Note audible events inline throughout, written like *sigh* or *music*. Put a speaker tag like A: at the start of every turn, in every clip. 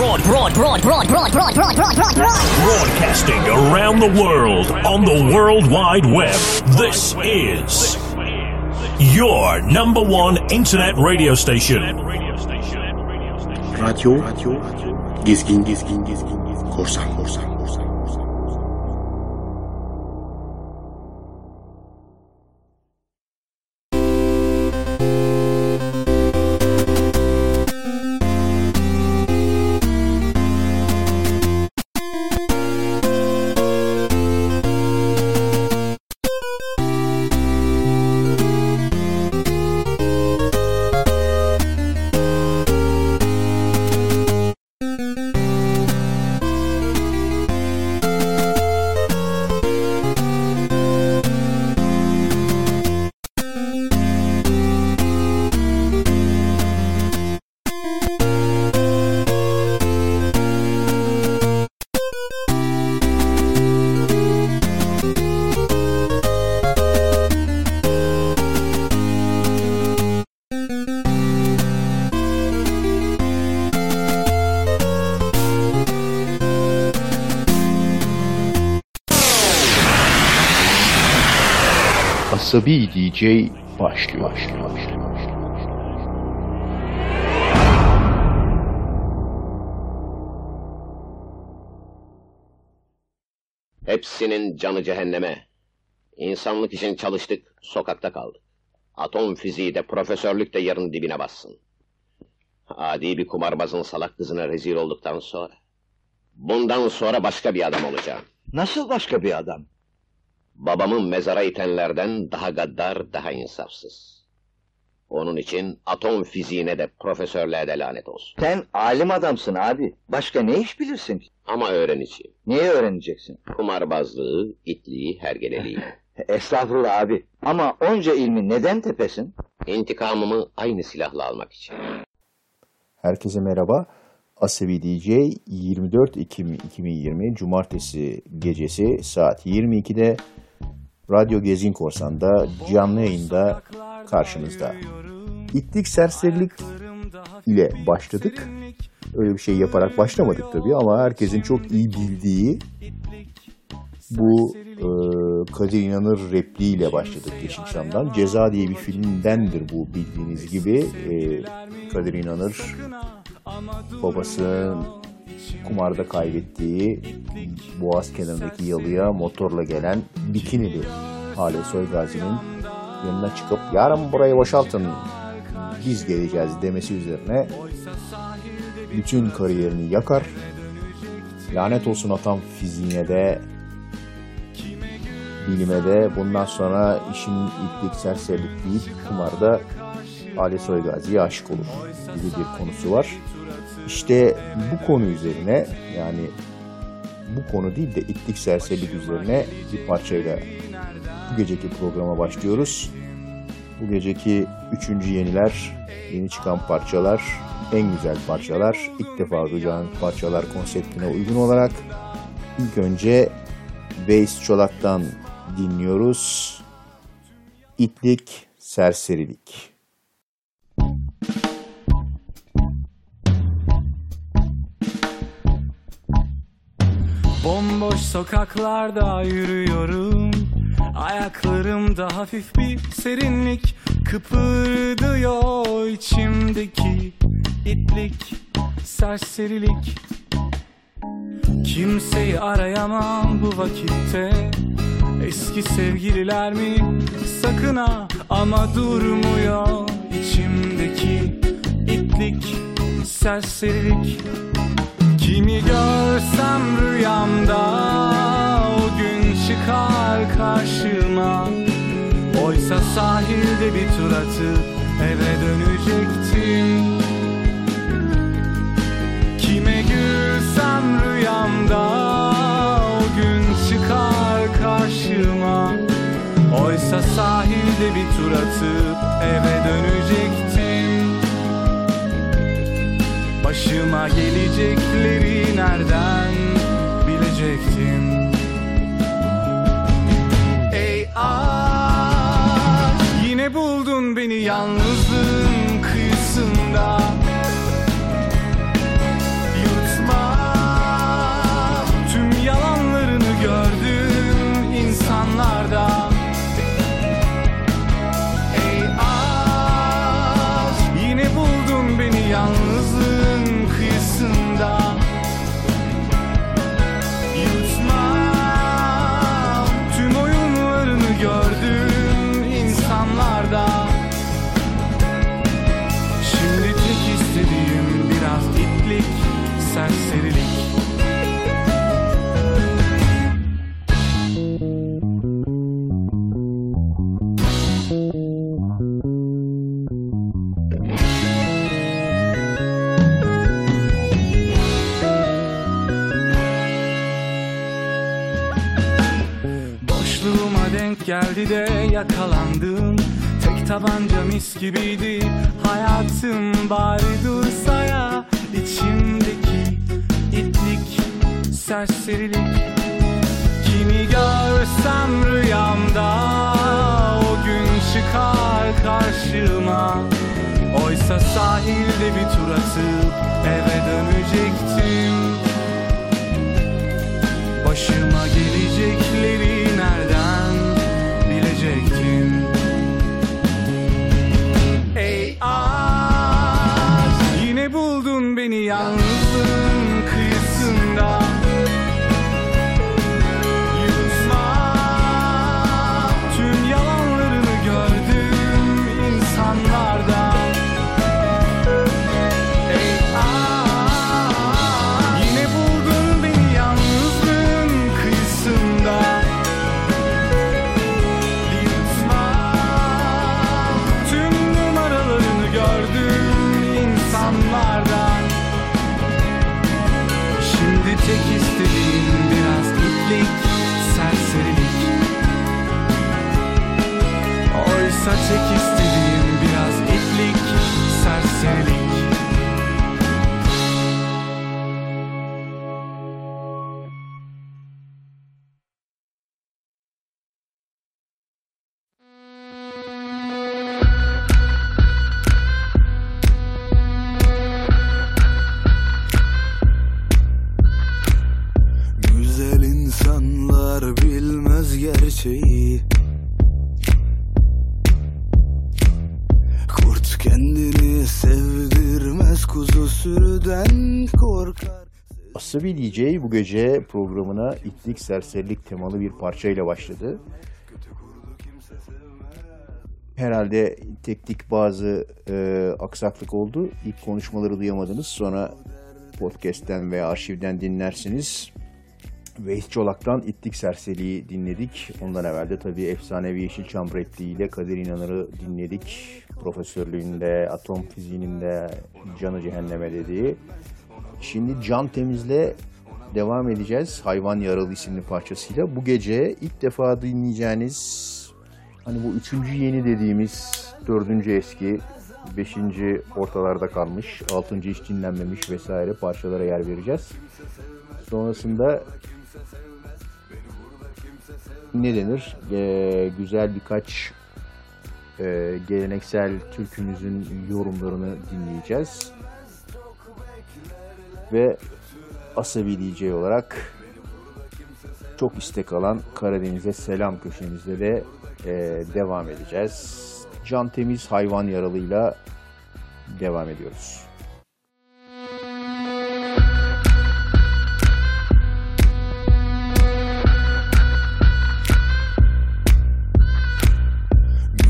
A: Broad, broad, broad, broad, broad, broad, broad, broad, broad, broad.
B: Broadcasting around the world on the World Wide Web. This is your number one internet radio station.
C: Radyo, radyo, gezgin, gezgin, gezgin, korsan, korsan,
D: Asabi DJ başlıyor. başlıyor, başlıyor.
E: Hepsinin canı cehenneme. İnsanlık için çalıştık, sokakta kaldık. Atom fiziği de profesörlük de yarın dibine bassın. Adi bir kumarbazın salak kızına rezil olduktan sonra... Bundan sonra başka bir adam olacağım.
F: Nasıl başka bir adam?
E: Babamın mezara itenlerden daha gaddar, daha insafsız. Onun için atom fiziğine de profesörlüğe de lanet olsun.
F: Sen alim adamsın abi. Başka ne iş bilirsin ki?
E: Ama öğreneceğim.
F: Neyi öğreneceksin?
E: Kumarbazlığı, itliği, hergeleliği. *laughs*
F: Estağfurullah abi. Ama onca ilmi neden tepesin?
E: İntikamımı aynı silahla almak için.
D: Herkese merhaba. Asabi DJ 24 Ekim 2020 Cumartesi gecesi saat 22'de Radyo Gezin Korsan'da canlı yayında karşınızda. İtlik serserilik ile başladık. Öyle bir şey yaparak başlamadık tabii ama herkesin çok iyi bildiği bu e, Kadir İnanır repliğiyle başladık Yeşilçam'dan. Ceza diye bir filmdendir bu bildiğiniz gibi. E, Kadir İnanır babasının kumarda kaybettiği boğaz kenarındaki yalıya motorla gelen bikinili Hale Soygazi'nin yanına çıkıp yarın burayı boşaltın biz geleceğiz demesi üzerine bütün kariyerini yakar. Lanet olsun atam fiziğine de bilime de bundan sonra işin iplik serserilik deyip kumarda Ali Soygazi'ye aşık olur gibi bir konusu var. İşte bu konu üzerine yani bu konu değil de itlik serserilik üzerine bir parçayla bu geceki programa başlıyoruz. Bu geceki üçüncü yeniler, yeni çıkan parçalar, en güzel parçalar, ilk defa duyacağın parçalar konseptine uygun olarak ilk önce Bass Çolak'tan dinliyoruz. İtlik, serserilik.
G: Bomboş sokaklarda yürüyorum. Ayaklarımda hafif bir serinlik. Kıpırdıyor içimdeki itlik, serserilik. Kimseyi arayamam bu vakitte. Eski sevgililer mi? Sakın ha Ama durmuyor içimdeki itlik, serserilik Kimi görsem rüyamda o gün çıkar karşıma. Oysa sahilde bir tur atıp eve dönecektim. Kime gülsem rüyamda o gün çıkar karşıma. Oysa sahilde bir tur atıp eve dönecektim Başıma gelecekleri nereden bilecektim Ey aşk Yine buldun beni yalnızlığın 7'de yakalandım Tek tabanca mis gibiydi. Hayatım bari dursa ya. İçimdeki itlik serserilik. Kimi görsem rüyamda O gün çıkar karşıma. Oysa sahilde bir tur atıp eve dönecektim. Başıma gelecekleri buldun
D: Asabi DJ bu gece programına itlik serserilik temalı bir parçayla başladı. Herhalde teknik bazı e, aksaklık oldu. İlk konuşmaları duyamadınız. Sonra podcast'ten veya arşivden dinlersiniz. Veys Çolak'tan İtlik Serseri'yi dinledik. Ondan evvel de tabii efsanevi Yeşilçam repliği ile Kadir İnanır'ı dinledik. Profesörlüğünde, atom fiziğinde canı cehenneme dediği. Şimdi Can Temiz'le devam edeceğiz. Hayvan Yaralı isimli parçasıyla. Bu gece ilk defa dinleyeceğiniz hani bu üçüncü yeni dediğimiz dördüncü eski beşinci ortalarda kalmış, altıncı hiç dinlenmemiş vesaire parçalara yer vereceğiz. Sonrasında ne denir? Ee, güzel birkaç e, geleneksel türkümüzün yorumlarını dinleyeceğiz. Ve Asabi DJ olarak çok istek alan Karadeniz'e selam köşemizde de e, devam edeceğiz. Can Temiz Hayvan Yaralıyla devam ediyoruz.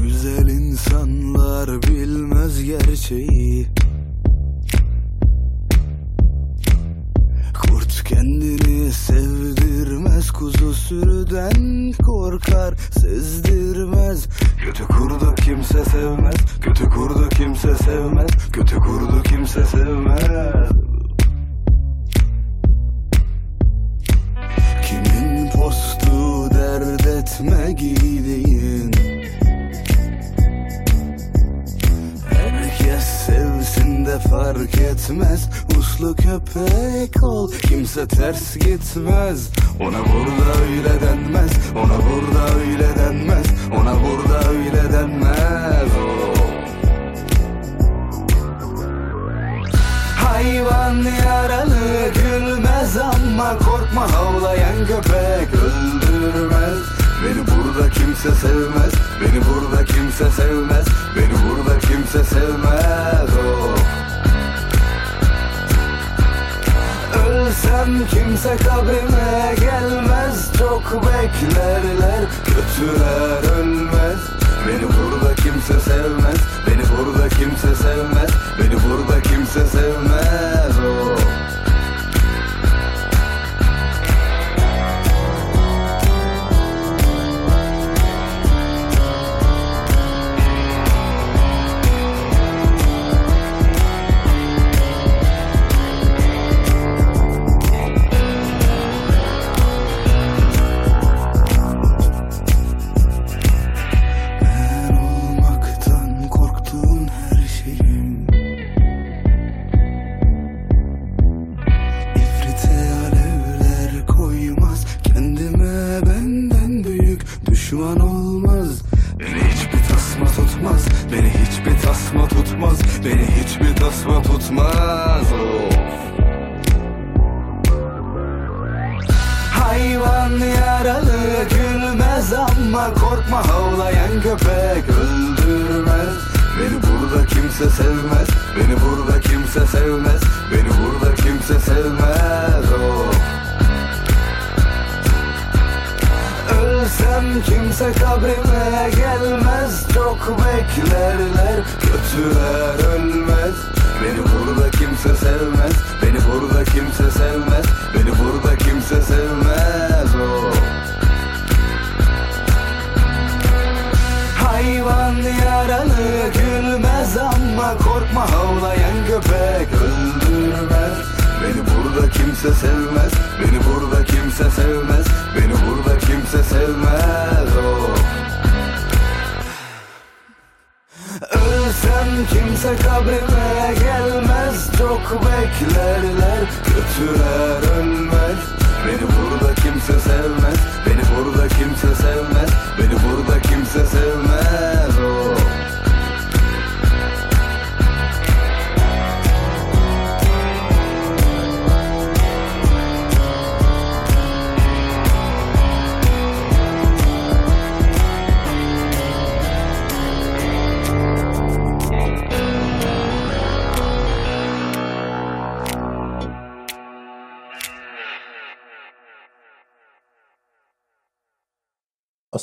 H: Güzel insanlar bilmez gerçeği Kendini sevdirmez kuzu sürüden korkar sezdirmez. Kötü kurdu kimse sevmez kötü kurdu kimse sevmez kötü kurdu kimse sevmez. Kimin postu dert etme giydiğin? Herkes sevsin de fark etmez. Uslu köpek ol kimse ters gitmez. Ona burada öyle denmez Ona burada öyle denmez Ona burada öyle denmez. Oh. Hayvan yaralı gülmez ama korkma havlayan köpek öldürmez. Beni burada kimse sevmez Beni burada kimse sevmez Beni burada kimse sevmez Ölsem kimse kabrime gelmez. Çok beklerler kötüler ölmez. Beni burada kimse sevmez. Beni burada kimse sevmez. Beni burada kimse sevmez. Oh.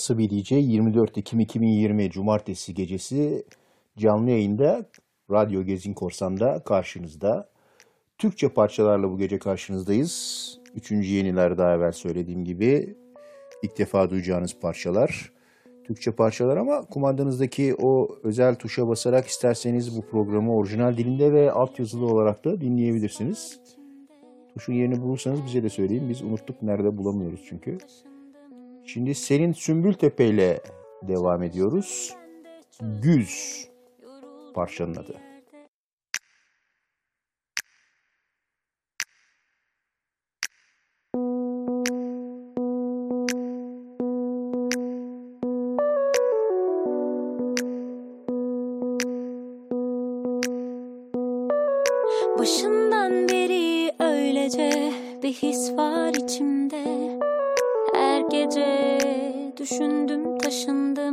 D: Sibirice 24 Ekim 2020 Cumartesi gecesi canlı yayında Radyo Gezin Korsam'da karşınızda. Türkçe parçalarla bu gece karşınızdayız. Üçüncü yeniler daha evvel söylediğim gibi ilk defa duyacağınız parçalar. Türkçe parçalar ama kumandanızdaki o özel tuşa basarak isterseniz bu programı orijinal dilinde ve altyazılı olarak da dinleyebilirsiniz. Tuşun yerini bulursanız bize de söyleyin. Biz unuttuk nerede bulamıyoruz çünkü. Şimdi senin Sümbültepe ile devam ediyoruz. Güz parçanın adı.
I: düşündüm taşındım.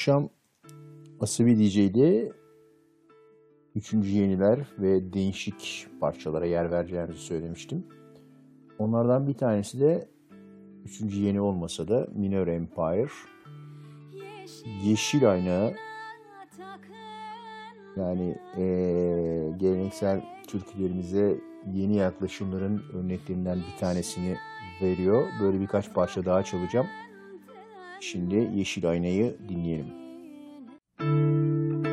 D: Akşam Asabi DJ'de üçüncü yeniler ve değişik parçalara yer vereceğimizi söylemiştim. Onlardan bir tanesi de üçüncü yeni olmasa da Minor Empire. Yeşil aynağı yani eee, geleneksel türkülerimize yeni yaklaşımların örneklerinden bir tanesini veriyor. Böyle birkaç parça daha çalacağım. Şimdi Yeşil Aynayı dinleyelim.
J: Yeşil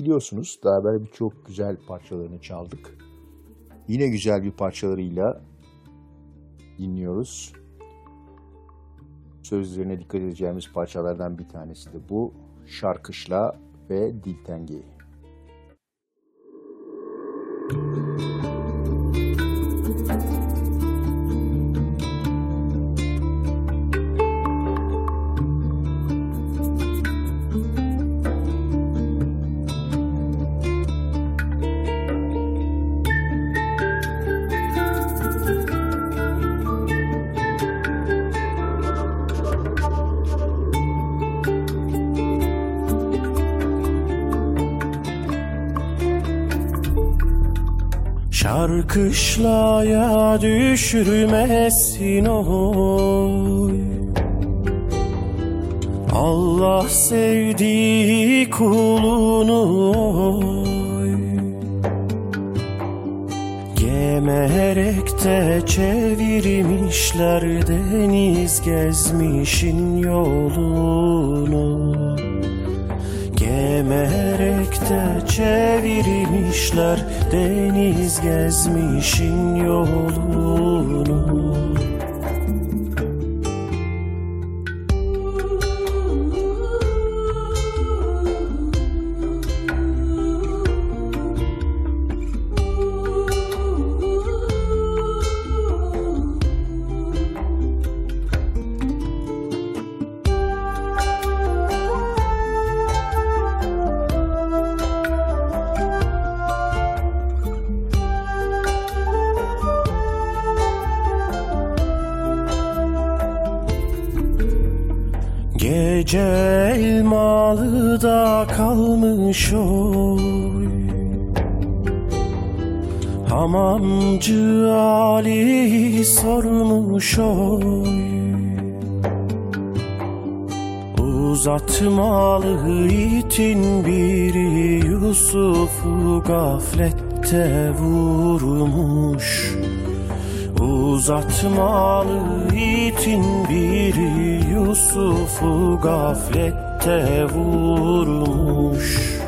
D: biliyorsunuz. Daha böyle birçok güzel parçalarını çaldık. Yine güzel bir parçalarıyla dinliyoruz. Sözlerine dikkat edeceğimiz parçalardan bir tanesi de bu. Şarkışla ve Dil Tengi.
K: Şarkışlaya düşürmesin oy. Allah sevdiği kulunu oy. Gemerek de çevirmişler deniz gezmişin yolunu. Gemerek de çevirmişler deniz gezmişin yolunu gaflette vurmuş. Uzatmalı itin biri Yusuf'u gaflette vurmuş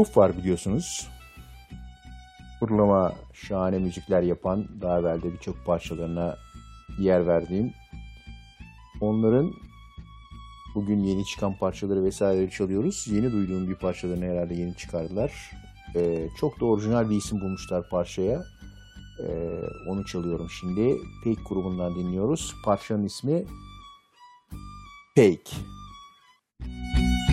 D: Fake grup var biliyorsunuz. Fırlama şahane müzikler yapan, daha evvel de birçok parçalarına yer verdiğim. Onların bugün yeni çıkan parçaları vesaireleri çalıyoruz. Yeni duyduğum bir parçalarını herhalde yeni çıkardılar. Ee, çok da orijinal bir isim bulmuşlar parçaya. Ee, onu çalıyorum şimdi. Fake grubundan dinliyoruz. Parçanın ismi Fake.
L: Doksanlı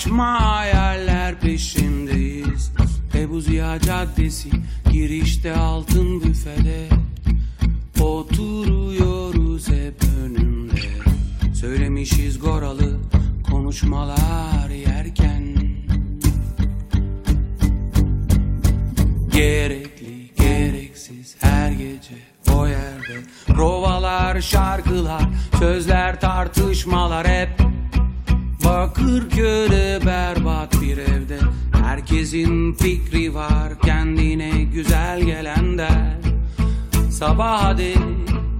L: saçma hayaller peşindeyiz. Ebu Ziya Caddesi girişte altın büfede. Oturuyoruz hep önümde. Söylemişiz goralı konuşmalar yerken. Gerekli gereksiz her gece o yerde. Rovalar şarkılar sözler Dek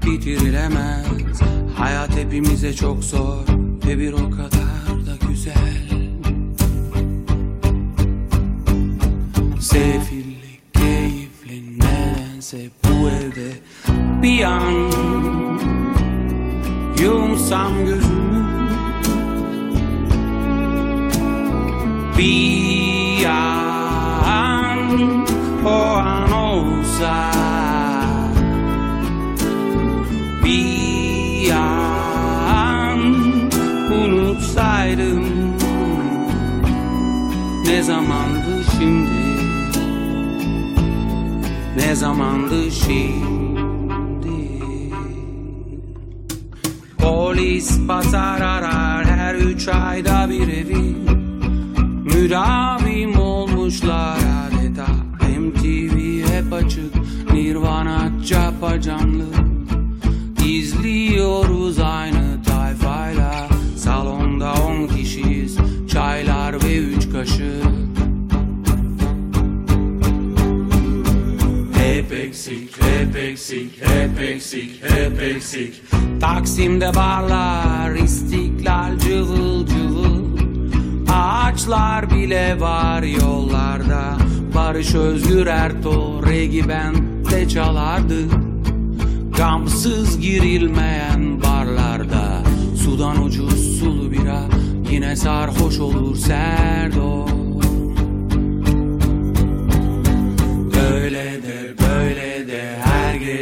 L: bitirilemez. Hayat hepimize çok zor ve bir o kadar da güzel. Sefillik keyifli nedense bu evde bir an Yumsam gözümü. Bir ne zamandı şimdi? Polis pazar arar her üç ayda bir evi. Müdavim olmuşlar adeta. MTV hep açık Nirvana capacanlı İzliyoruz aynı tayfayla. Salonda on kişiyiz Çaylar ve üç kaşık Hep eksik, hep eksik, hep eksik, hep eksik Taksim'de barlar, istiklal cıvıl cıvıl. Ağaçlar bile var yollarda. Barış Özgür Ertuğ Regi de çalardı. Gamsız girilmeyen barlarda. Sudan ucuz sulu bira Yine sarhoş olur Serdo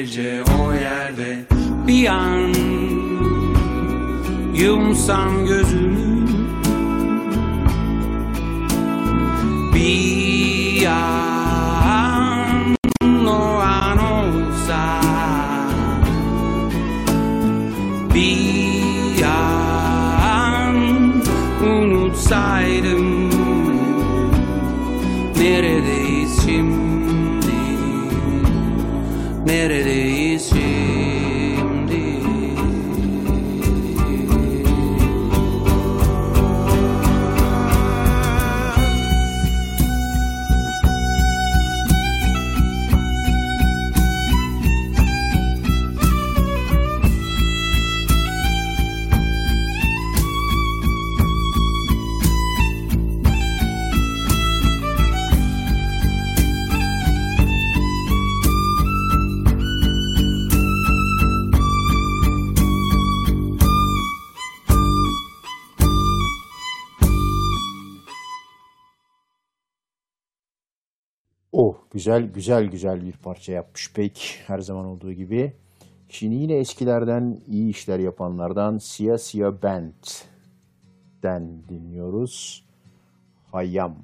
L: gece o yerde Bir an Yumsam gözümü
M: güzel güzel güzel bir parça yapmış pek her zaman olduğu gibi. Şimdi yine eskilerden iyi işler yapanlardan Sia Sia Band'den dinliyoruz. Hayyam.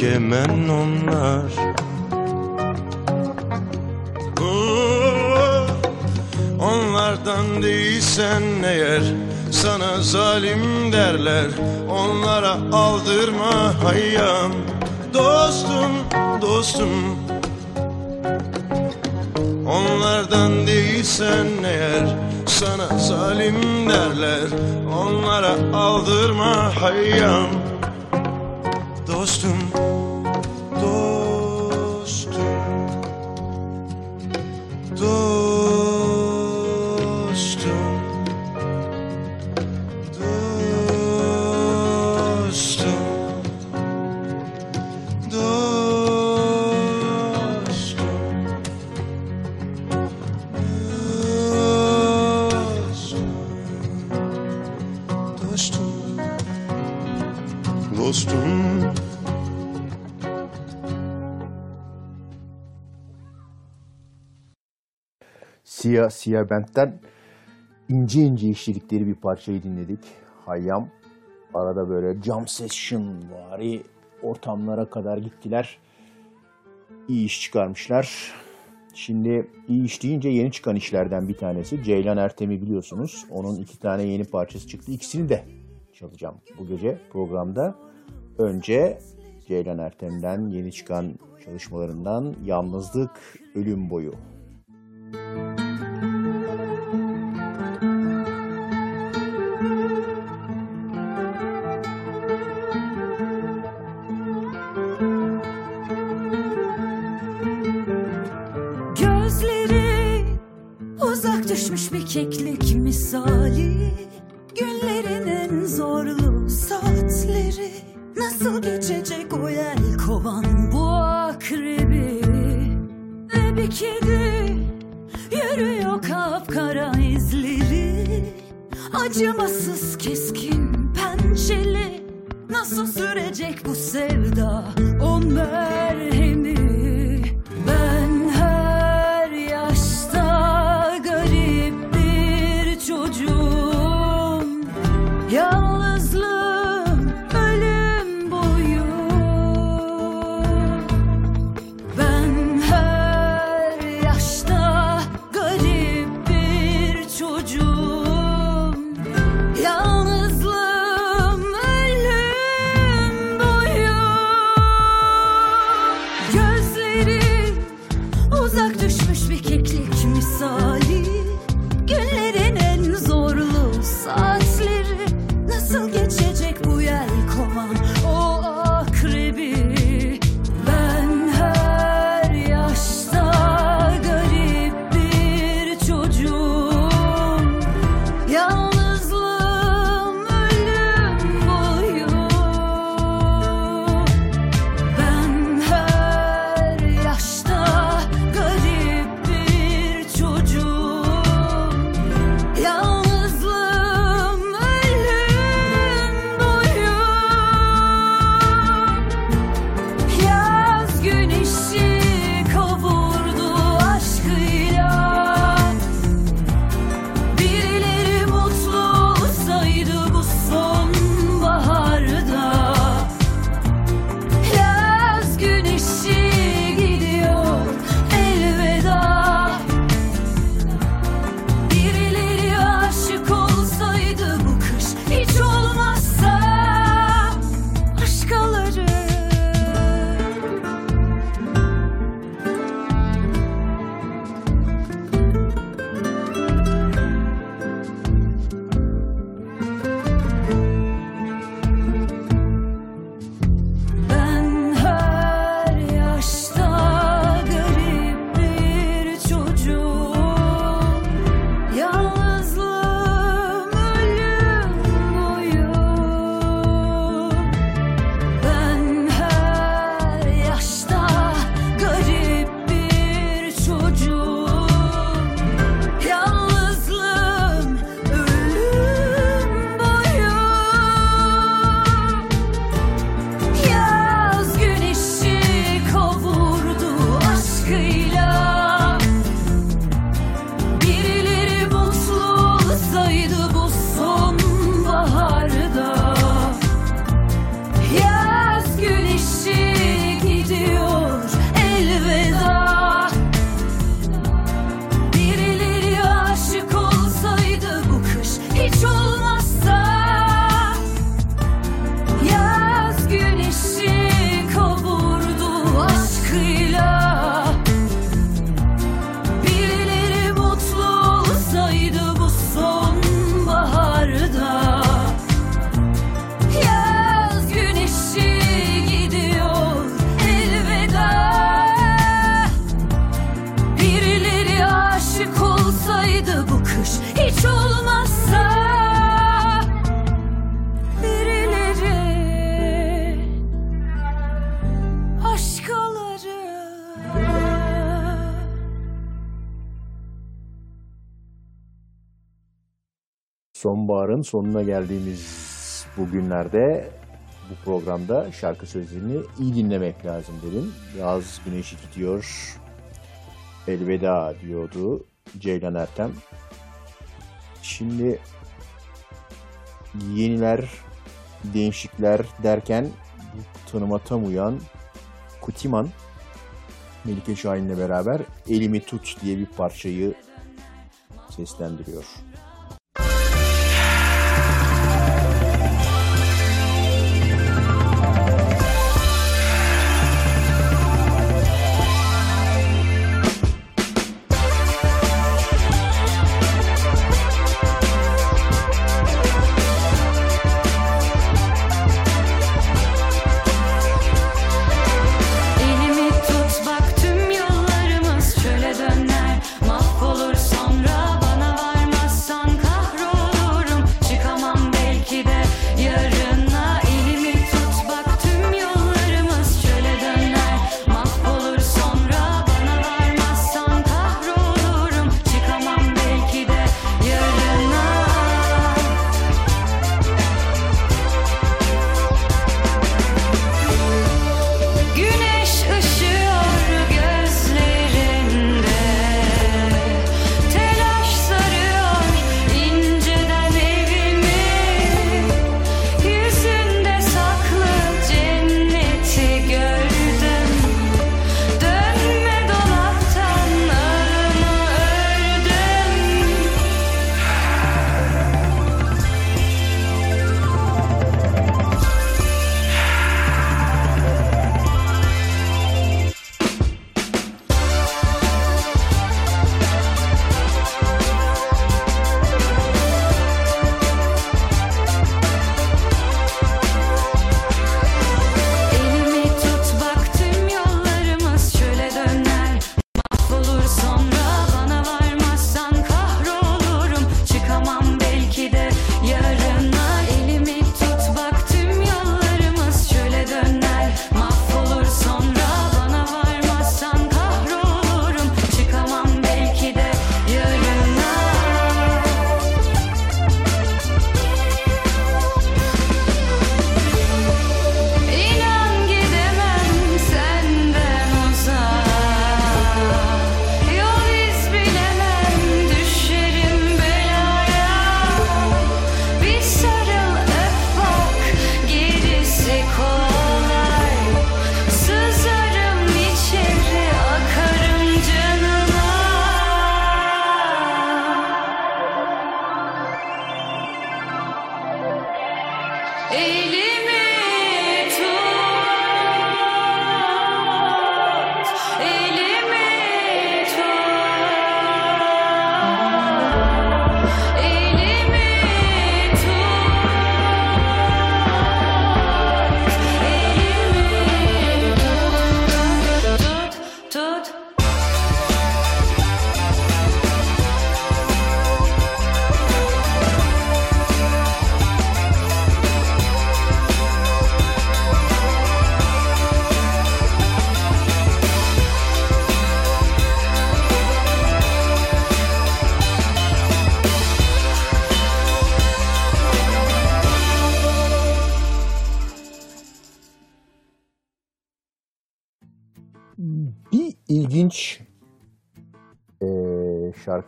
M: και μένω με dostum
D: Siyah Siyah Bent'ten ince ince işçilikleri bir parçayı dinledik. Hayyam arada böyle jam session vari ortamlara kadar gittiler. İyi iş çıkarmışlar. Şimdi iyi iş deyince yeni çıkan işlerden bir tanesi. Ceylan Ertem'i biliyorsunuz. Onun iki tane yeni parçası çıktı. İkisini de çalacağım bu gece programda önce Ceylan Ertem'den yeni çıkan çalışmalarından Yalnızlık Ölüm Boyu.
J: Gözleri uzak düşmüş bir keklik misali
D: programın sonuna geldiğimiz bu günlerde bu programda şarkı sözlerini iyi dinlemek lazım dedim. Yaz güneşi gidiyor, elveda diyordu Ceylan Ertem. Şimdi yeniler, değişikler derken bu tanıma tam uyan Kutiman, Melike Şahin'le beraber Elimi Tut diye bir parçayı seslendiriyor.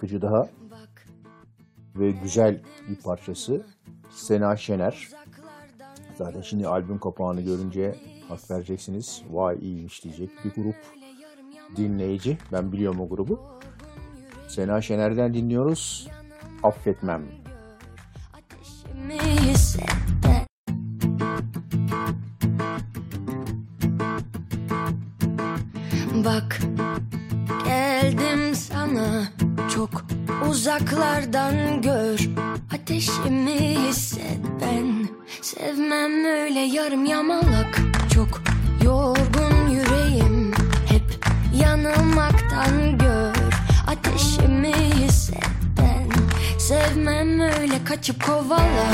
D: Şarkıcı daha ve güzel bir parçası Sena Şener. Zaten şimdi albüm kapağını görünce hak vereceksiniz. Vay iyiymiş diyecek bir grup dinleyici. Ben biliyorum o grubu. Sena Şener'den dinliyoruz. Affetmem.
N: Bak geldim sana çok uzaklardan gör Ateşimi hisset ben. Sevmem öyle yarım yamalak. Çok yorgun yüreğim hep yanılmaktan gör Ateşimi hisset ben. Sevmem öyle kaçıp kovala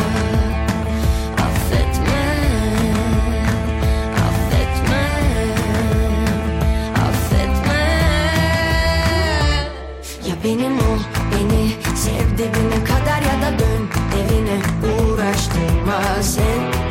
N: benim ol beni sev dibine kadar ya da dön evine uğraştırma sen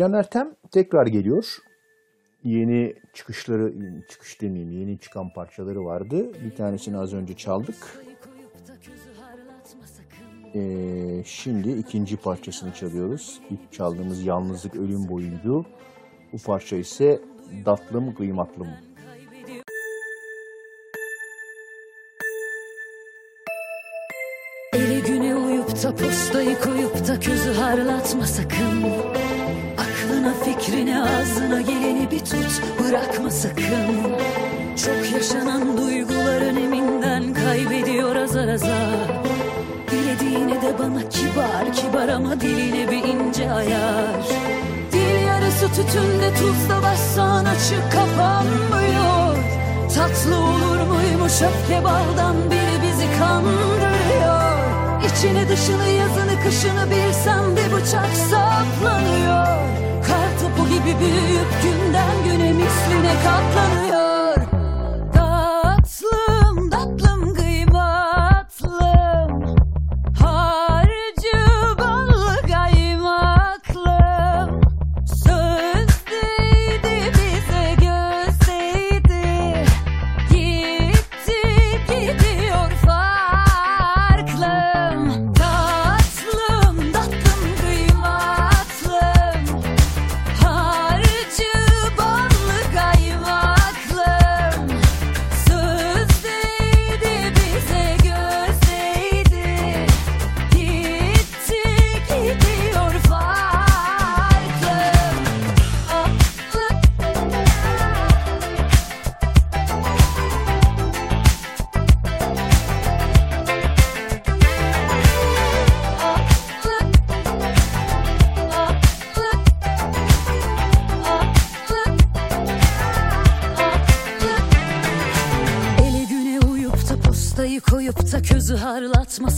D: Ceylan Ertem tekrar geliyor. Yeni çıkışları, çıkış demeyeyim, yeni çıkan parçaları vardı. Bir tanesini az önce çaldık. Ee, şimdi ikinci parçasını çalıyoruz. İlk çaldığımız Yalnızlık Ölüm Boyuydu. Bu parça ise Datlım Kıymatlım.
O: Eli güne uyup da postayı koyup da közü harlatma sakın Aklına fikrine ağzına geleni bir tut. Bırakma sakın. Çok yaşanan duyguların eminden kaybediyor azar azar. Dilediğine de bana kibar kibar ama diline bir ince ayar. Dil yarısı tütünde tuzla bassan açık kapanmıyor. Tatlı olur muymuş öfke baldan biri bizi kandırıyor. İçini dışını yazını kışını bilsem de bıçak saplanıyor gibi büyüyüp günden güne misline katlanıyor harlatma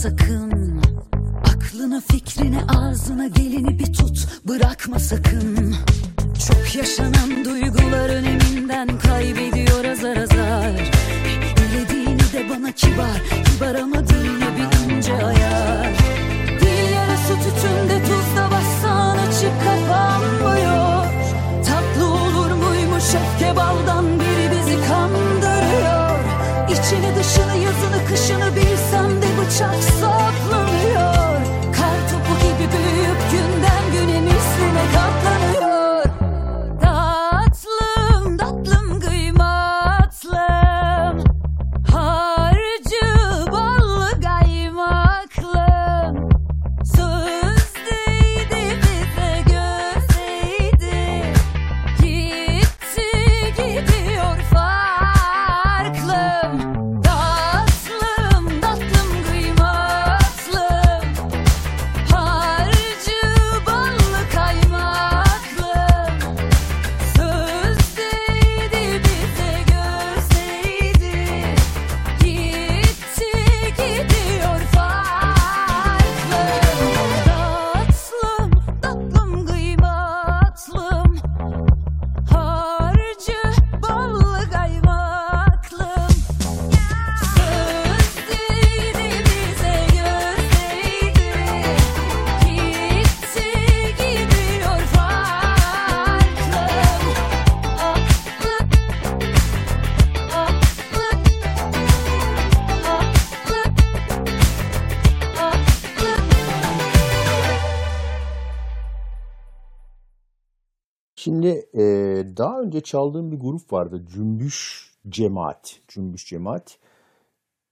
D: daha önce çaldığım bir grup vardı. Cümbüş Cemaat. Cümbüş Cemaat.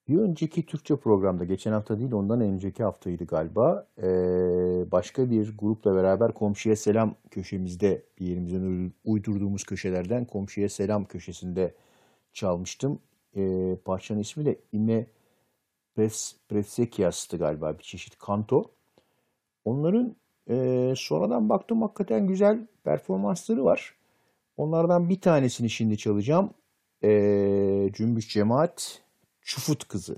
D: Bir önceki Türkçe programda, geçen hafta değil ondan önceki haftaydı galiba. e, başka bir grupla beraber Komşuya Selam köşemizde, bir yerimizden uydurduğumuz köşelerden Komşuya Selam köşesinde çalmıştım. E, parçanın ismi de İme Pres, Presekias'tı galiba bir çeşit kanto. Onların e, sonradan baktım hakikaten güzel performansları var. Onlardan bir tanesini şimdi çalacağım. E, Cümbüş Cemaat Çufut Kızı.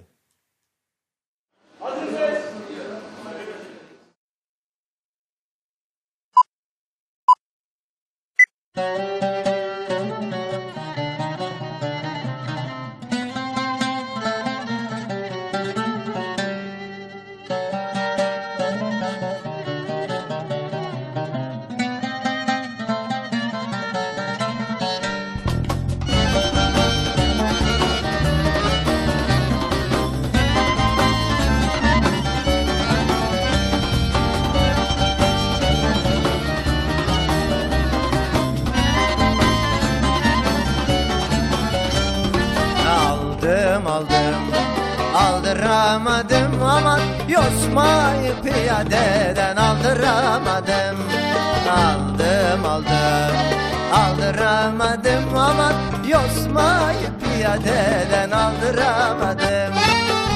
P: Piyadeden aldıramadım.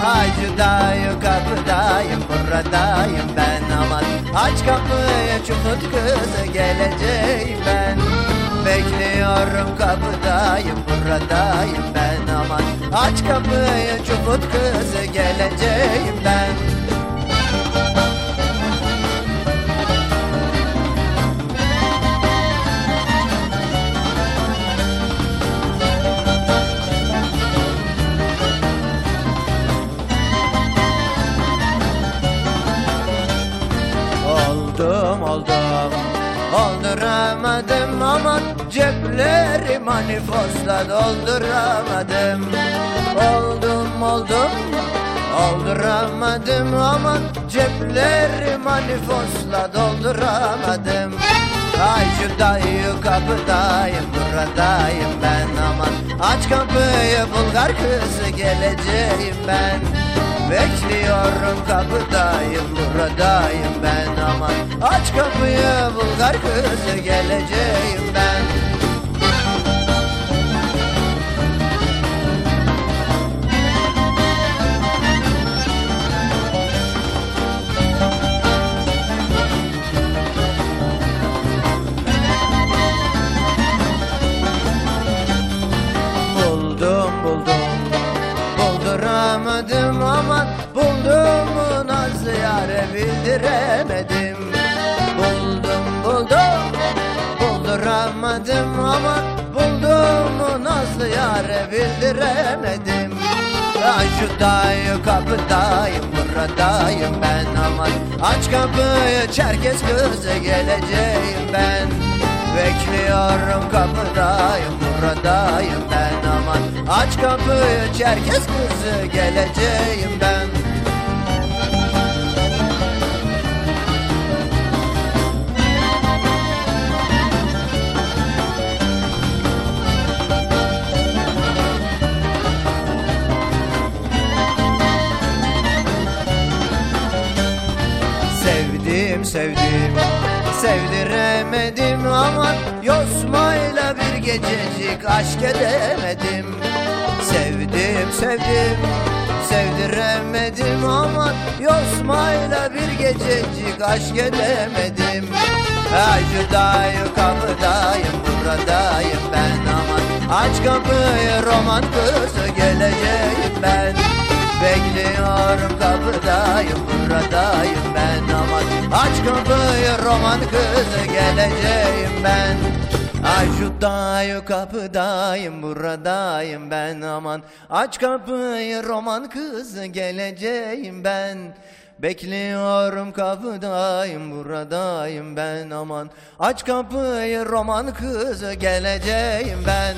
P: Hacıdayım kapıdayım buradayım ben. Aman Aç kapıyı çufut kızı geleceğim ben. Bekliyorum kapıdayım buradayım ben. Aman Aç kapıyı çufut kızı geleceğim ben Olduramadım aman Cepleri manifosla dolduramadım. Oldum oldum Olduramadım. Aman Cepleri manifosla dolduramadım. Ay şu dayı kapıdayım buradayım ben. Aman Aç kapıyı Bulgar kızı geleceğim ben. Bekliyorum kapıdayım buradayım ben aman Aç kapıyı Bulgar kızı geleceğim ben Bulduramadım aman Bulduğumu nazlı yare bildiremedim. Ay şu dayı kapıdayım buradayım ben aman Aç kapıyı Çerkez kızı geleceğim ben. Bekliyorum kapıdayım buradayım ben aman Aç kapıyı Çerkez kızı geleceğim ben Sevdiremedim aman Yosmayla bir gececik aşk edemedim. Sevdim sevdim Sevdiremedim aman Yosmayla bir gececik aşk edemedim. Dayı kapıdayım buradayım ben aman Aç kapıyı roman kızı geleceğim ben. Bekliyorum kapıdayım buradayım ben Aç kapıyı roman kızı geleceğim ben. Ay şu dayı kapıdayım buradayım ben. Aman Aç kapıyı roman kızı geleceğim ben. Bekliyorum kapıdayım buradayım ben. Aman Aç kapıyı roman kızı geleceğim ben.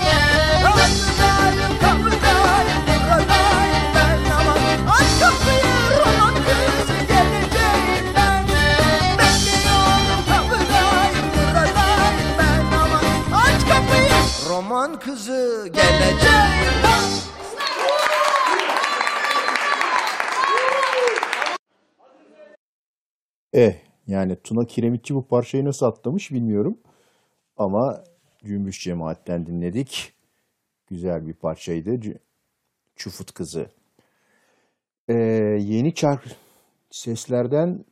P: Aç dayı kapıdayım buradayım ben. Aman Aç kapıyı zaman kızı gelecek
D: Eh yani Tuna Kiremitçi bu parçayı nasıl atlamış bilmiyorum. Ama Cümbüş Cemaat'ten dinledik. Güzel bir parçaydı. Çufut Kızı. Ee, yeni çark seslerden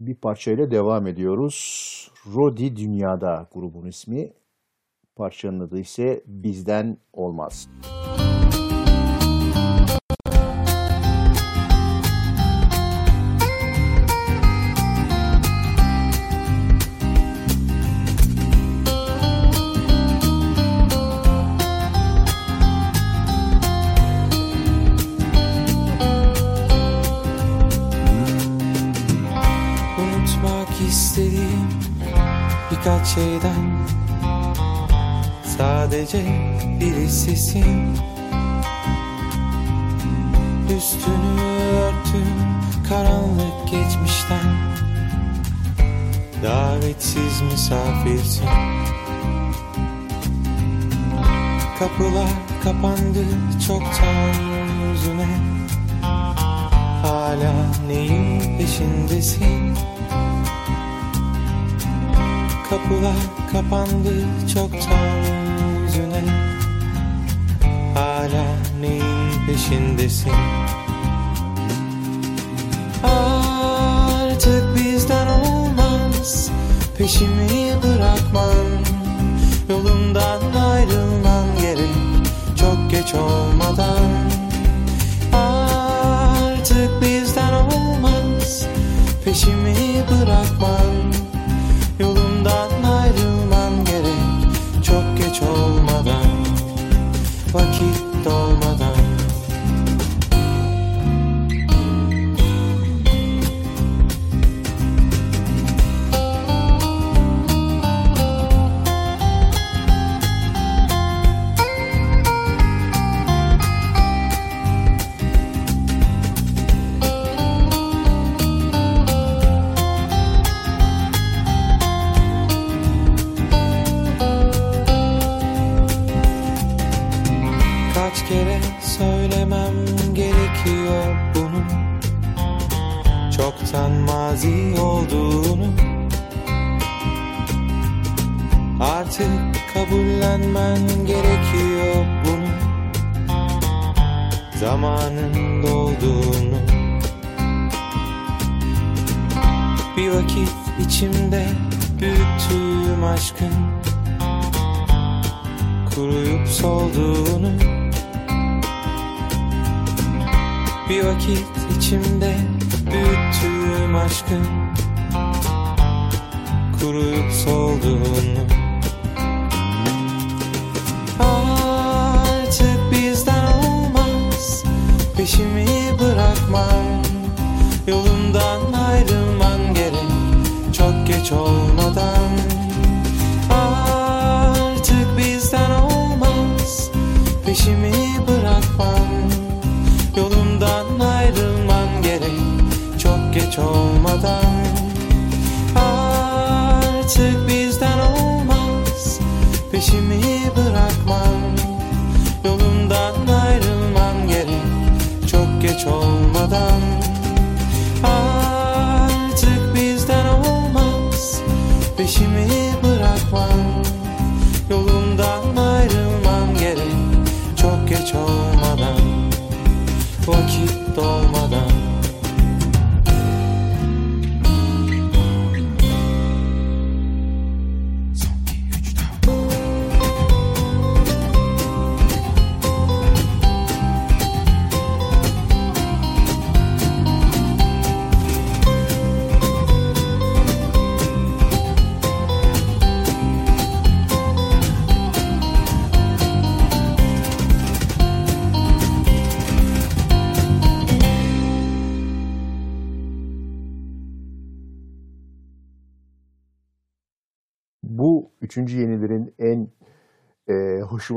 D: bir parçayla devam ediyoruz. Rodi Dünyada grubun ismi. Parçanın adı ise Bizden Olmaz.
Q: Unutmak istediğim birkaç şeyden Sadece biri sesin Üstünü örtün karanlık geçmişten. Davetsiz misafirsin. Kapılar kapandı çoktan yüzüne. Hala neyin peşindesin? Kapılar kapandı çoktan yüzüne Hala neyin peşindesin? Artık bizden olmaz Peşimi bırakman. Yolumdan ayrılman gerek Çok geç olmadan. Artık bizden olmaz Peşimi bırakman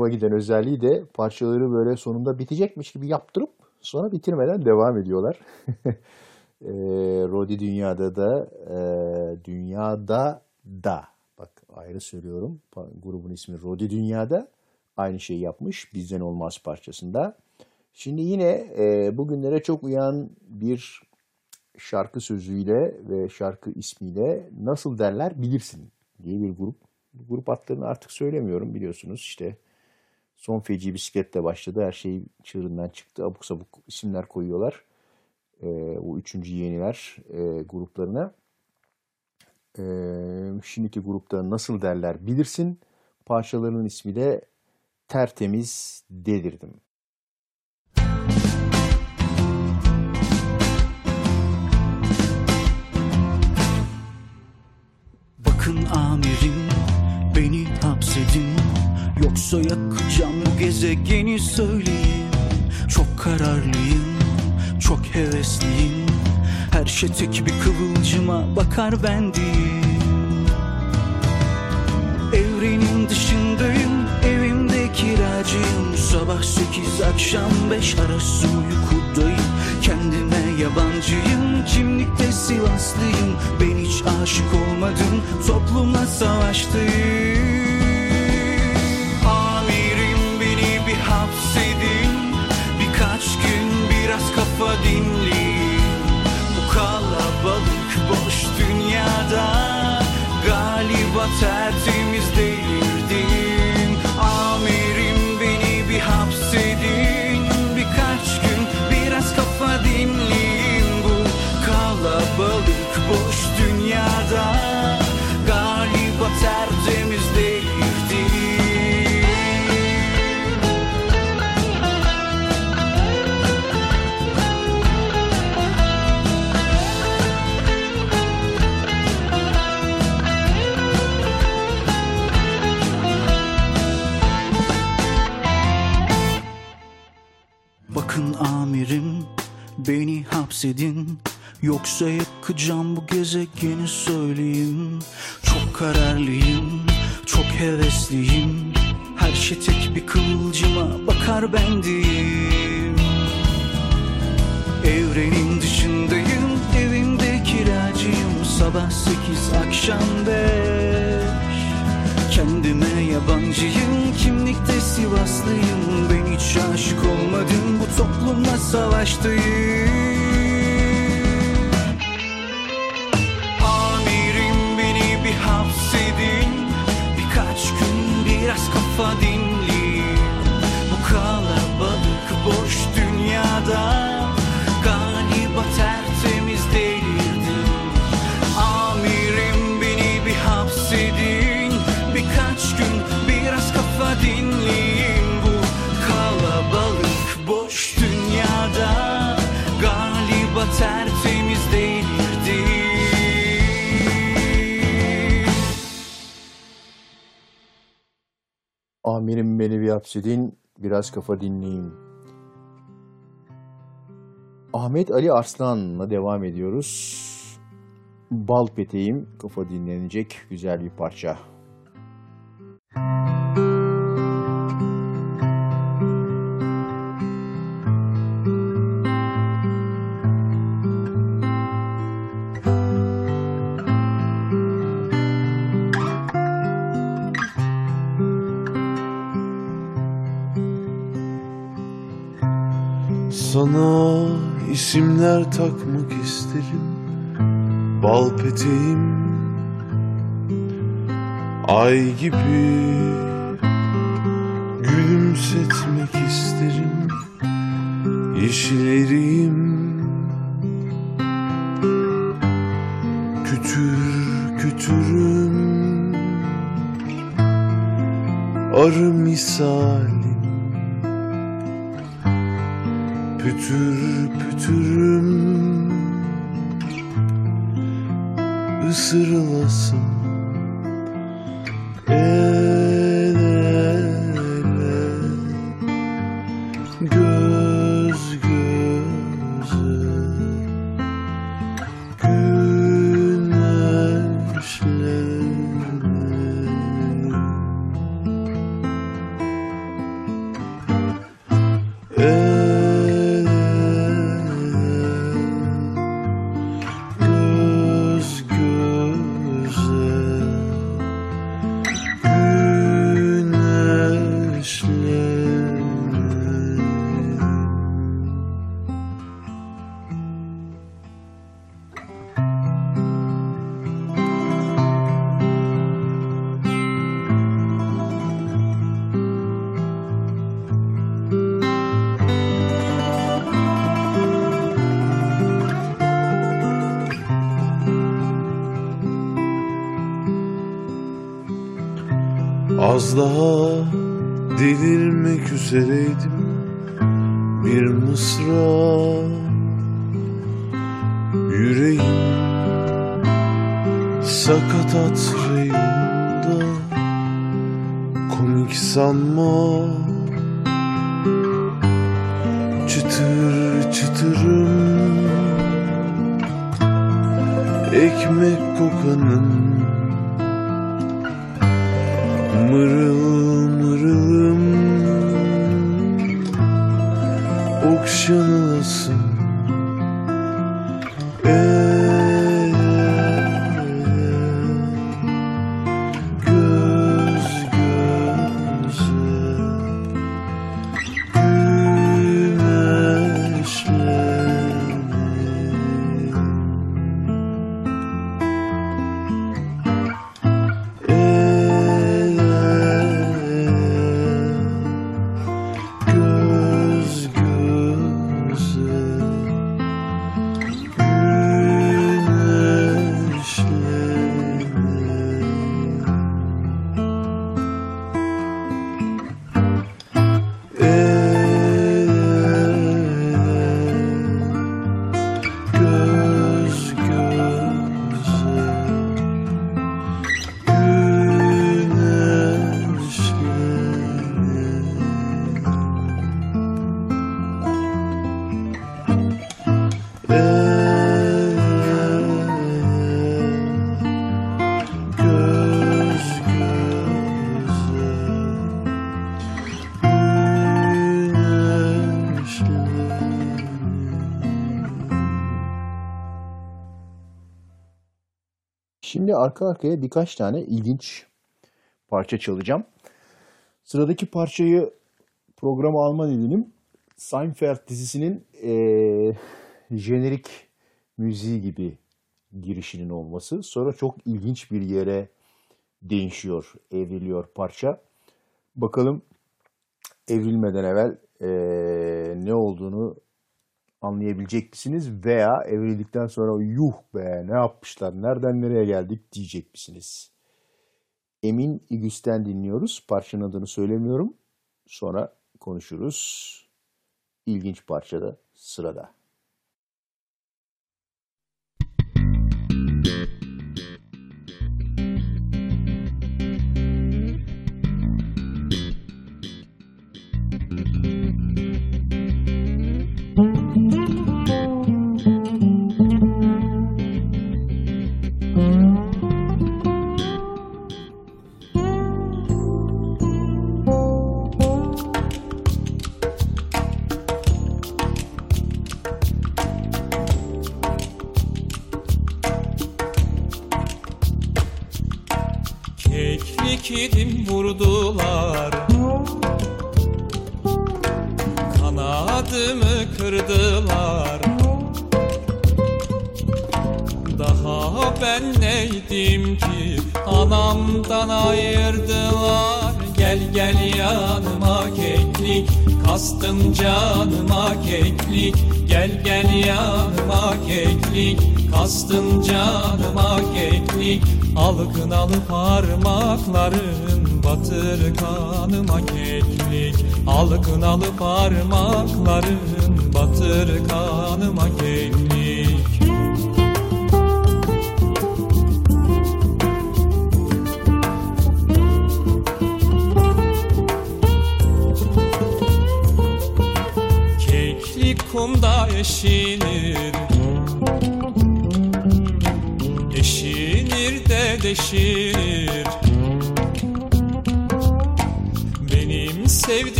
D: hoşuma giden özelliği de parçaları böyle sonunda bitecekmiş gibi yaptırıp sonra bitirmeden devam ediyorlar. *laughs* e, Rodi Dünya'da da e, Dünyada da bak ayrı söylüyorum. Grubun ismi Rodi Dünya'da. Aynı şeyi yapmış Bizden Olmaz parçasında. Şimdi yine e, bugünlere çok uyan bir şarkı sözüyle ve şarkı ismiyle nasıl derler bilirsin diye bir grup. Grup adlarını artık söylemiyorum biliyorsunuz işte son feci bisikletle başladı. Her şey çığırından çıktı. Abuk sabuk isimler koyuyorlar. E, o üçüncü yeniler e, gruplarına. E, şimdiki grupta nasıl derler bilirsin. Parçalarının ismi de Tertemiz Delirdim.
R: Bakın amirim beni hapsedin. Yoksa yakacağım gezegeni söyleyin Çok kararlıyım, çok hevesliyim. Her şey tek bir kıvılcıma bakar ben değil Evrenin dışındayım, evimde kiracıyım. Sabah sekiz, akşam beş arası uykudayım. Kendime yabancıyım, kimlikte Sivaslıyım. Ben hiç aşık olmadım, toplumla savaştayım kafa dinleyin Bu kalabalık boş dünyada Galiba tertemiz beni hapsedin Yoksa yakacağım bu gezegeni söyleyeyim. Çok kararlıyım, çok hevesliyim. Her şey tek bir kıvılcıma bakar bendiyim Evrenin dışındayım, evimde kiracıyım. Sabah sekiz, akşam beş. Kendime yabancıyım, kimlikte Sivaslıyım. Ben hiç aşık olmadım, bu toplumla savaştayım hapsedin. Birkaç gün biraz kafa dinleyin Bu kalabalık boş dünyada Galiba tertemiz Amirim beni bir hapsedin, biraz kafa dinleyin.
D: Ahmet Ali Arslan'la devam ediyoruz. Bal peteğim kafa dinlenecek güzel bir parça.
S: Sana isimler takmak isterim. Bal peteğim Ay gibi Gülümsetmek isterim. Yeşil eriğim Kütür kütürüm. Arı misalim Pütür pütürüm ısırılasın
D: arka arkaya birkaç tane ilginç parça çalacağım. Sıradaki parçayı programa alma nedenim Seinfeld dizisinin eee jenerik müziği gibi girişinin olması. Sonra çok ilginç bir yere değişiyor, evriliyor parça. Bakalım evrilmeden evvel eee, ne olduğunu anlayabilecek misiniz? Veya evrildikten sonra yuh be ne yapmışlar, nereden nereye geldik diyecek misiniz? Emin İgüs'ten dinliyoruz. Parçanın adını söylemiyorum. Sonra konuşuruz. İlginç parçada sırada.
T: Vurdular Kanadımı kırdılar. Daha ben neydim ki? Anamdan ayırdılar. Gel gel yanıma keklik. Kastın canıma keklik. Gel gel yanıma keklik. Kastın canıma keklik. Al kınalı parmakların Batır kanıma keklik Al kınalı parmakların Batır kanıma keklik. Keklik kumda eşinir Eşinir de deşinir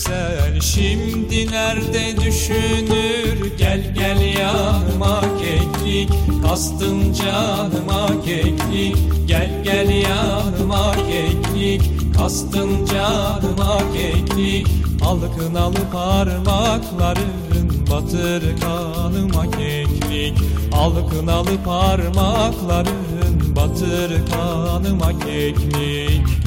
T: güzel. Şimdi nerede düşünür? Gel gel yanıma keklik. Kastın canıma keklik. Gel gel yanıma keklik. Kastın canıma keklik. Al kınalı parmakların Batır kanıma keklik. Al kınalı parmakların Batır kanıma keklik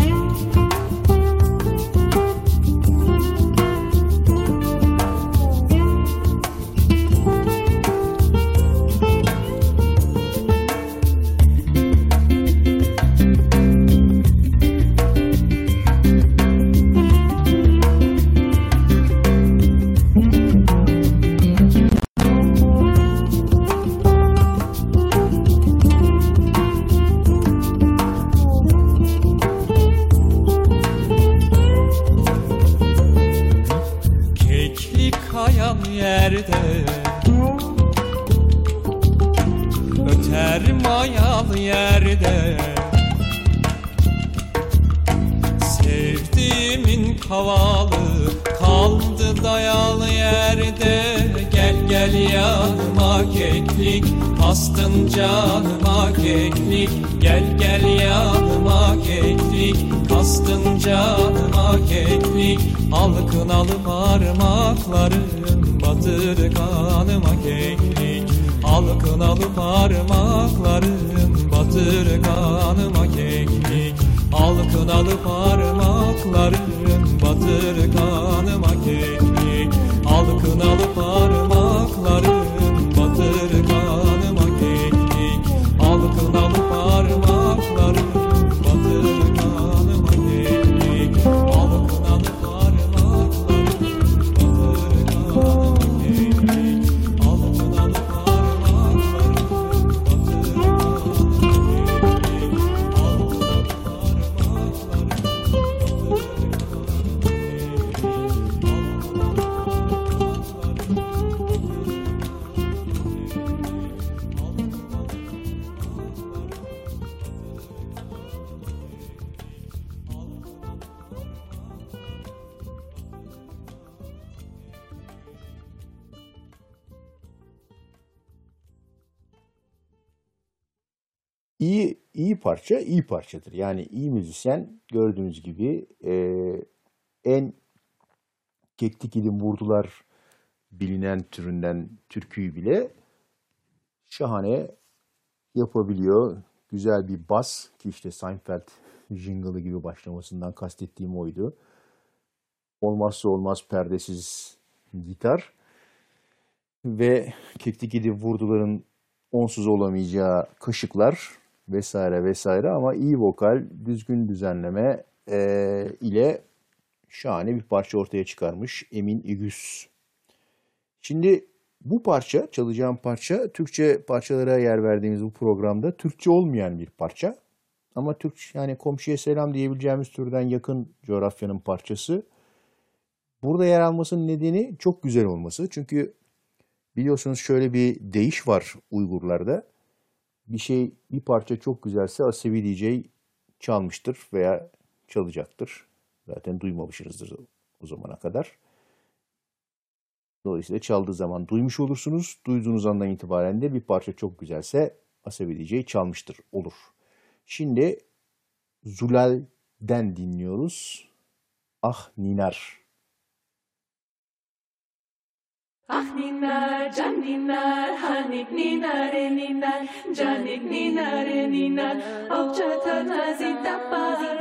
D: iyi parçadır. Yani iyi müzisyen gördüğünüz gibi e, en keklik ilim vurdular bilinen türünden türküyü bile şahane yapabiliyor. Güzel bir bas ki işte Seinfeld jingle'ı gibi başlamasından kastettiğim oydu. Olmazsa olmaz perdesiz gitar ve keklik ilim vurduların onsuz olamayacağı kaşıklar vesaire vesaire ama iyi vokal, düzgün düzenleme e, ile şahane bir parça ortaya çıkarmış Emin İgüz. Şimdi bu parça, çalacağım parça Türkçe parçalara yer verdiğimiz bu programda Türkçe olmayan bir parça. Ama Türk yani komşuya selam diyebileceğimiz türden yakın coğrafyanın parçası. Burada yer almasının nedeni çok güzel olması. Çünkü biliyorsunuz şöyle bir deyiş var Uygurlarda. Bir şey, bir parça çok güzelse Asevi DJ çalmıştır veya çalacaktır. Zaten duymamışsınızdır o zamana kadar. Dolayısıyla çaldığı zaman duymuş olursunuz. Duyduğunuz andan itibaren de bir parça çok güzelse Asevi DJ çalmıştır olur. Şimdi Zulal'den dinliyoruz. Ah Ninar.
U: Ah ninar, can ninar, hanik ninare ninar, canik ninare ninar, ovčata nazita par, vodne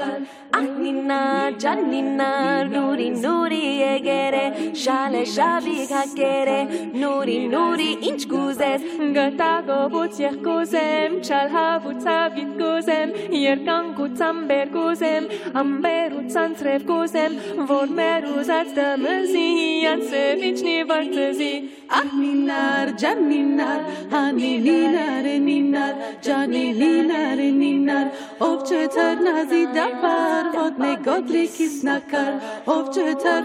U: կան
V: Ահնինա, ճաննինա, նուրի, նուրի եգերե Շալե, շաբի հակերե, նուրի, նուրի, ինչ գուզես Գտագոբուց եղգուզեմ,
U: չալ հավուցավ իտ գուզեմ Երկանգուց ամբեր գուզեմ, ամբերուց անցրև գուզեմ Որ մեր ուզած դմզի, անցրև ինչնի վարձզի vrtzi.
J: Ah ninar, can ninar, hani ninar, ninar, cani ninar, ninar, ovče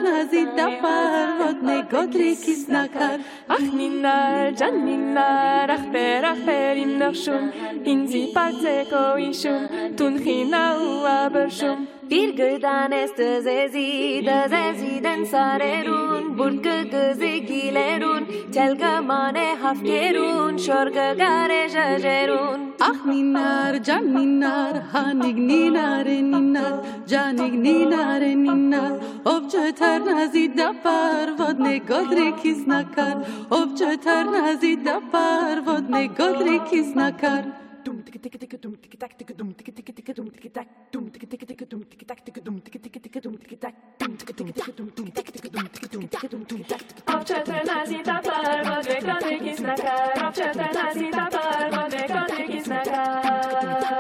J: nazi dapar, vodne godri kisnakar, Ախ նինար, ջան նինար, ախ տեր,
U: ախ տեր իմ նախշում, ինձի պարծեք օ իշում, տուն խինա ու աբրշում։ Դիր գտանես
V: դզեզի, դզեզի դեն սարերուն, բուր կգզի գիլերուն, թել կմանը հավկերուն, շոր կգարե ժաժերուն։ Ախ նինար,
J: ջան նինար, հանիկ նինար է նինար, ջանիկ նինար է նինար, ով չթարնազի դապար, vodne godre kiznakar, Obče trna zida par, vodne godri kiznakar.
U: Dum tik
J: tik tik dum tik tak tik dum tik tik tik dum tik tak dum tik tik tik dum tik tak tik dum tik tik tik dum tik tak dum tik tik tik dum tik tak tik dum tik dum tik dum tik tak
U: Obče trna zida par, vodne godri kiznakar. Obče trna zida par, vodne godri kiznakar.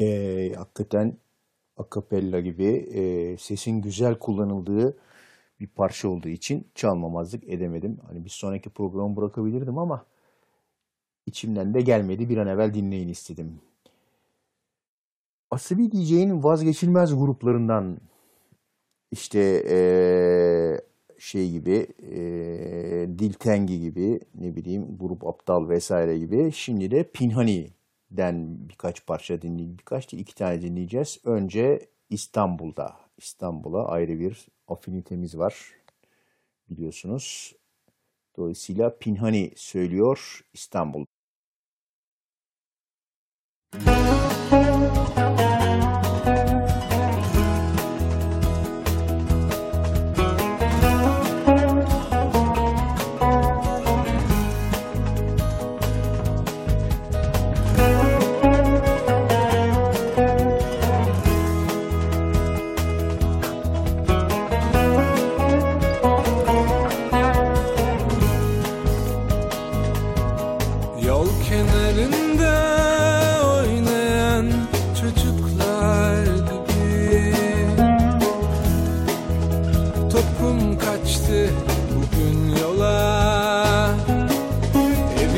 D: Ee, hakikaten akapella gibi e, sesin güzel kullanıldığı bir parça olduğu için çalmamazlık edemedim. Hani bir sonraki programı bırakabilirdim ama içimden de gelmedi. Bir an evvel dinleyin istedim. Asabi DJ'in vazgeçilmez gruplarından işte eee, şey gibi eee Diltengi gibi ne bileyim Grup Aptal vesaire gibi şimdi de Pinhani'den birkaç parça dinleyeceğiz. Birkaç değil iki tane dinleyeceğiz. Önce İstanbul'da. İstanbul'a ayrı bir afinitemiz var biliyorsunuz. Dolayısıyla Pinhani söylüyor İstanbul.
W: Yol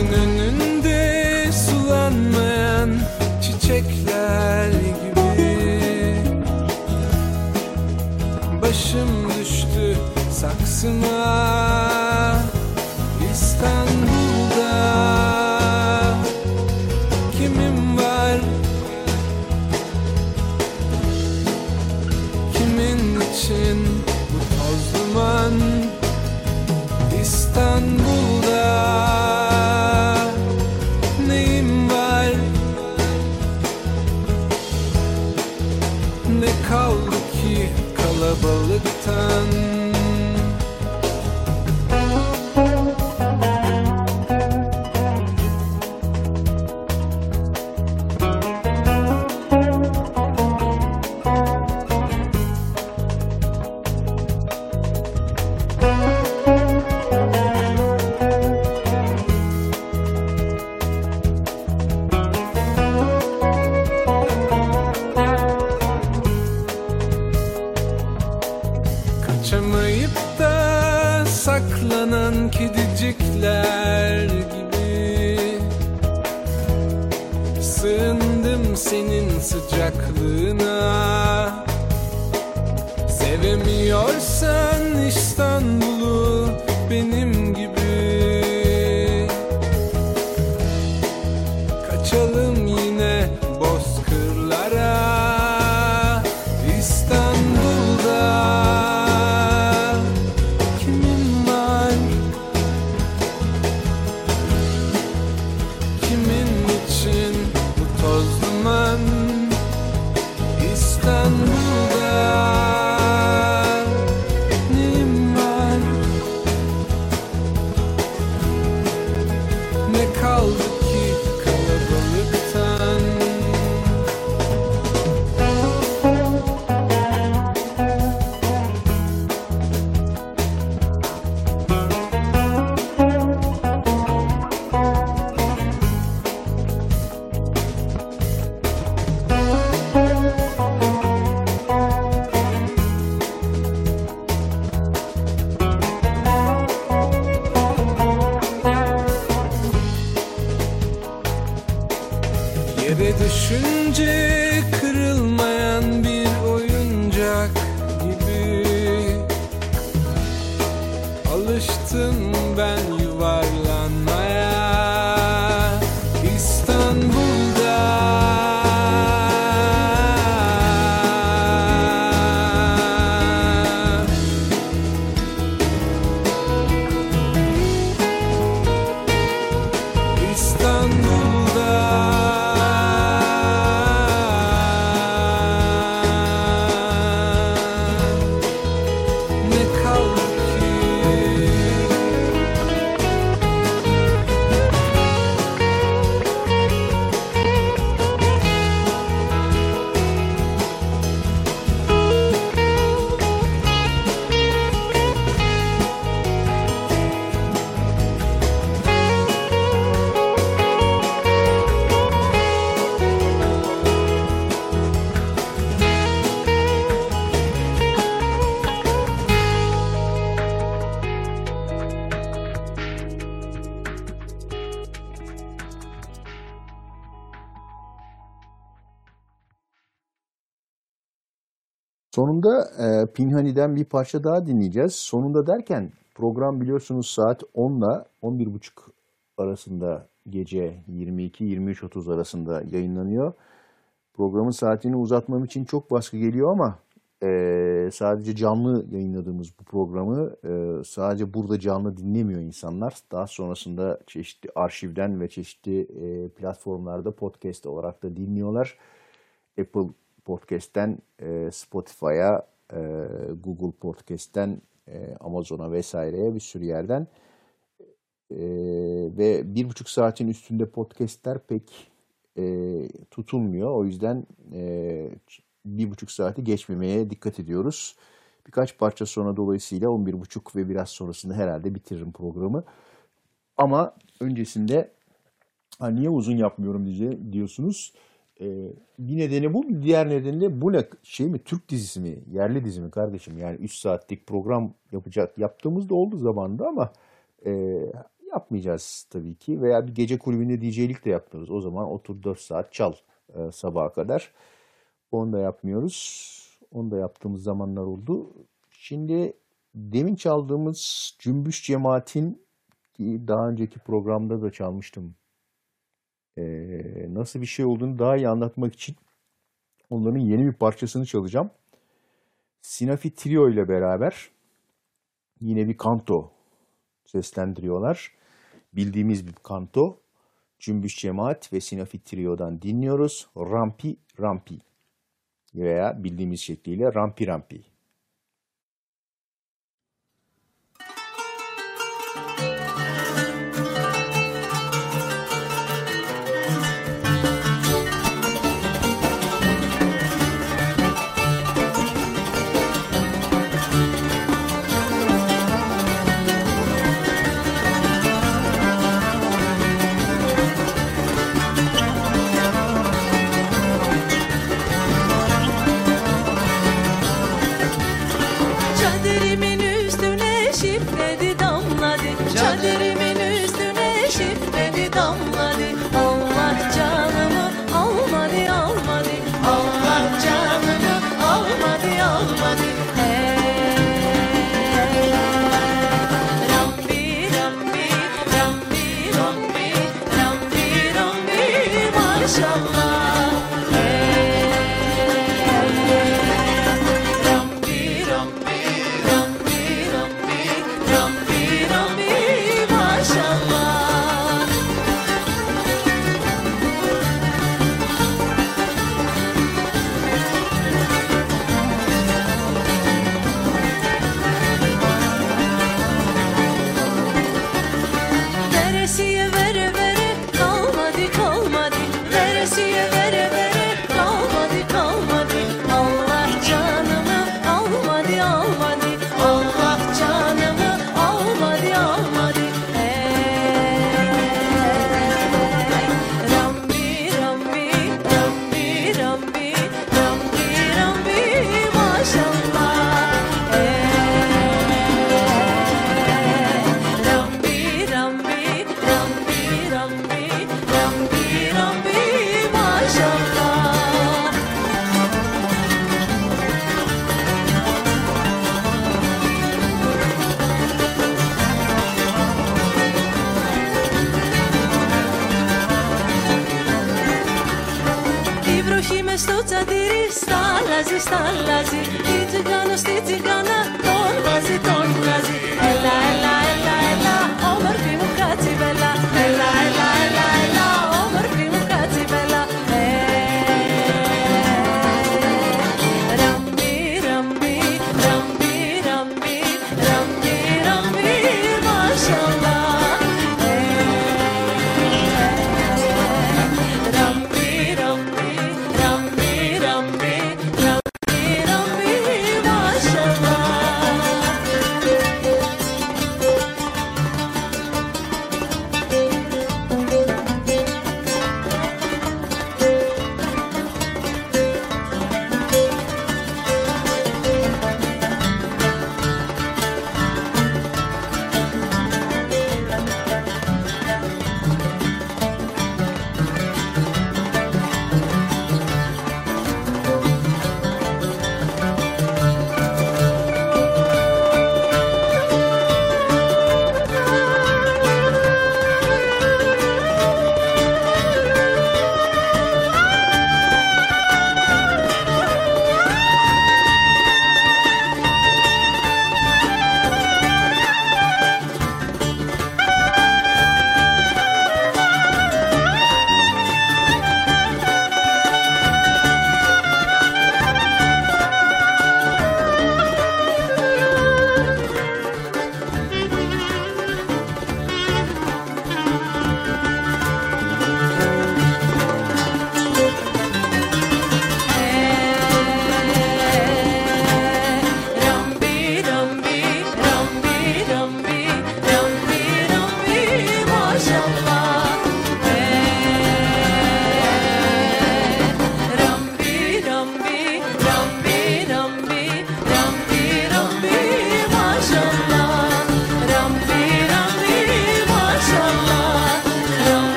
W: Evin önünde sulanmayan çiçekler gibi. Başım düştü saksıma
D: Sonunda e, Pinhani'den bir parça daha dinleyeceğiz. Sonunda derken program biliyorsunuz saat 10 ile 11.30 arasında gece 22-23.30 arasında yayınlanıyor. Programın saatini uzatmam için çok baskı geliyor ama e, sadece canlı yayınladığımız bu programı e, sadece burada canlı dinlemiyor insanlar. Daha sonrasında çeşitli arşivden ve çeşitli e, platformlarda podcast olarak da dinliyorlar. Apple Podcast'ten e, Spotify'a, e, Google Podcast'ten e, Amazon'a vesaireye bir sürü yerden e, ve bir buçuk saatin üstünde podcastler pek e, tutulmuyor. O yüzden e, bir buçuk saati geçmemeye dikkat ediyoruz. Birkaç parça sonra dolayısıyla 11.30 ve biraz sonrasında herhalde bitiririm programı. Ama öncesinde niye uzun yapmıyorum diye diyorsunuz. Ee, bir nedeni bu. Bir diğer nedeni de bu ne şey mi Türk dizisi mi? Yerli dizi mi kardeşim? Yani 3 saatlik program yapacak yaptığımız da oldu zamanında ama e, yapmayacağız tabii ki. Veya bir gece kulübünde DJ'lik de yapmıyoruz. O zaman otur 4 saat çal e, sabaha kadar. Onu da yapmıyoruz. Onu da yaptığımız zamanlar oldu. Şimdi demin çaldığımız Cümbüş Cemaat'in daha önceki programda da çalmıştım. Ee, nasıl bir şey olduğunu daha iyi anlatmak için onların yeni bir parçasını çalacağım. Sinafi Trio ile beraber yine bir kanto seslendiriyorlar. Bildiğimiz bir kanto. Cümbüş Cemaat ve Sinafi Trio'dan dinliyoruz. Rampi Rampi veya bildiğimiz şekliyle Rampi Rampi.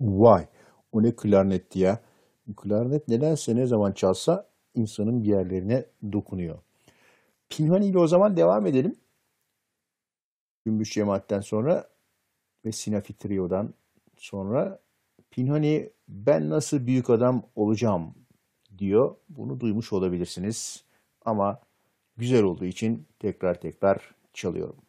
D: Vay o ne klarnetti ya. Klarnet nedense ne zaman çalsa insanın bir yerlerine dokunuyor. Pinhani ile o zaman devam edelim. Gümbüş Cemaat'ten sonra ve Sinafi Trio'dan sonra Pinhani ben nasıl büyük adam olacağım diyor. Bunu duymuş olabilirsiniz. Ama güzel olduğu için tekrar tekrar çalıyorum.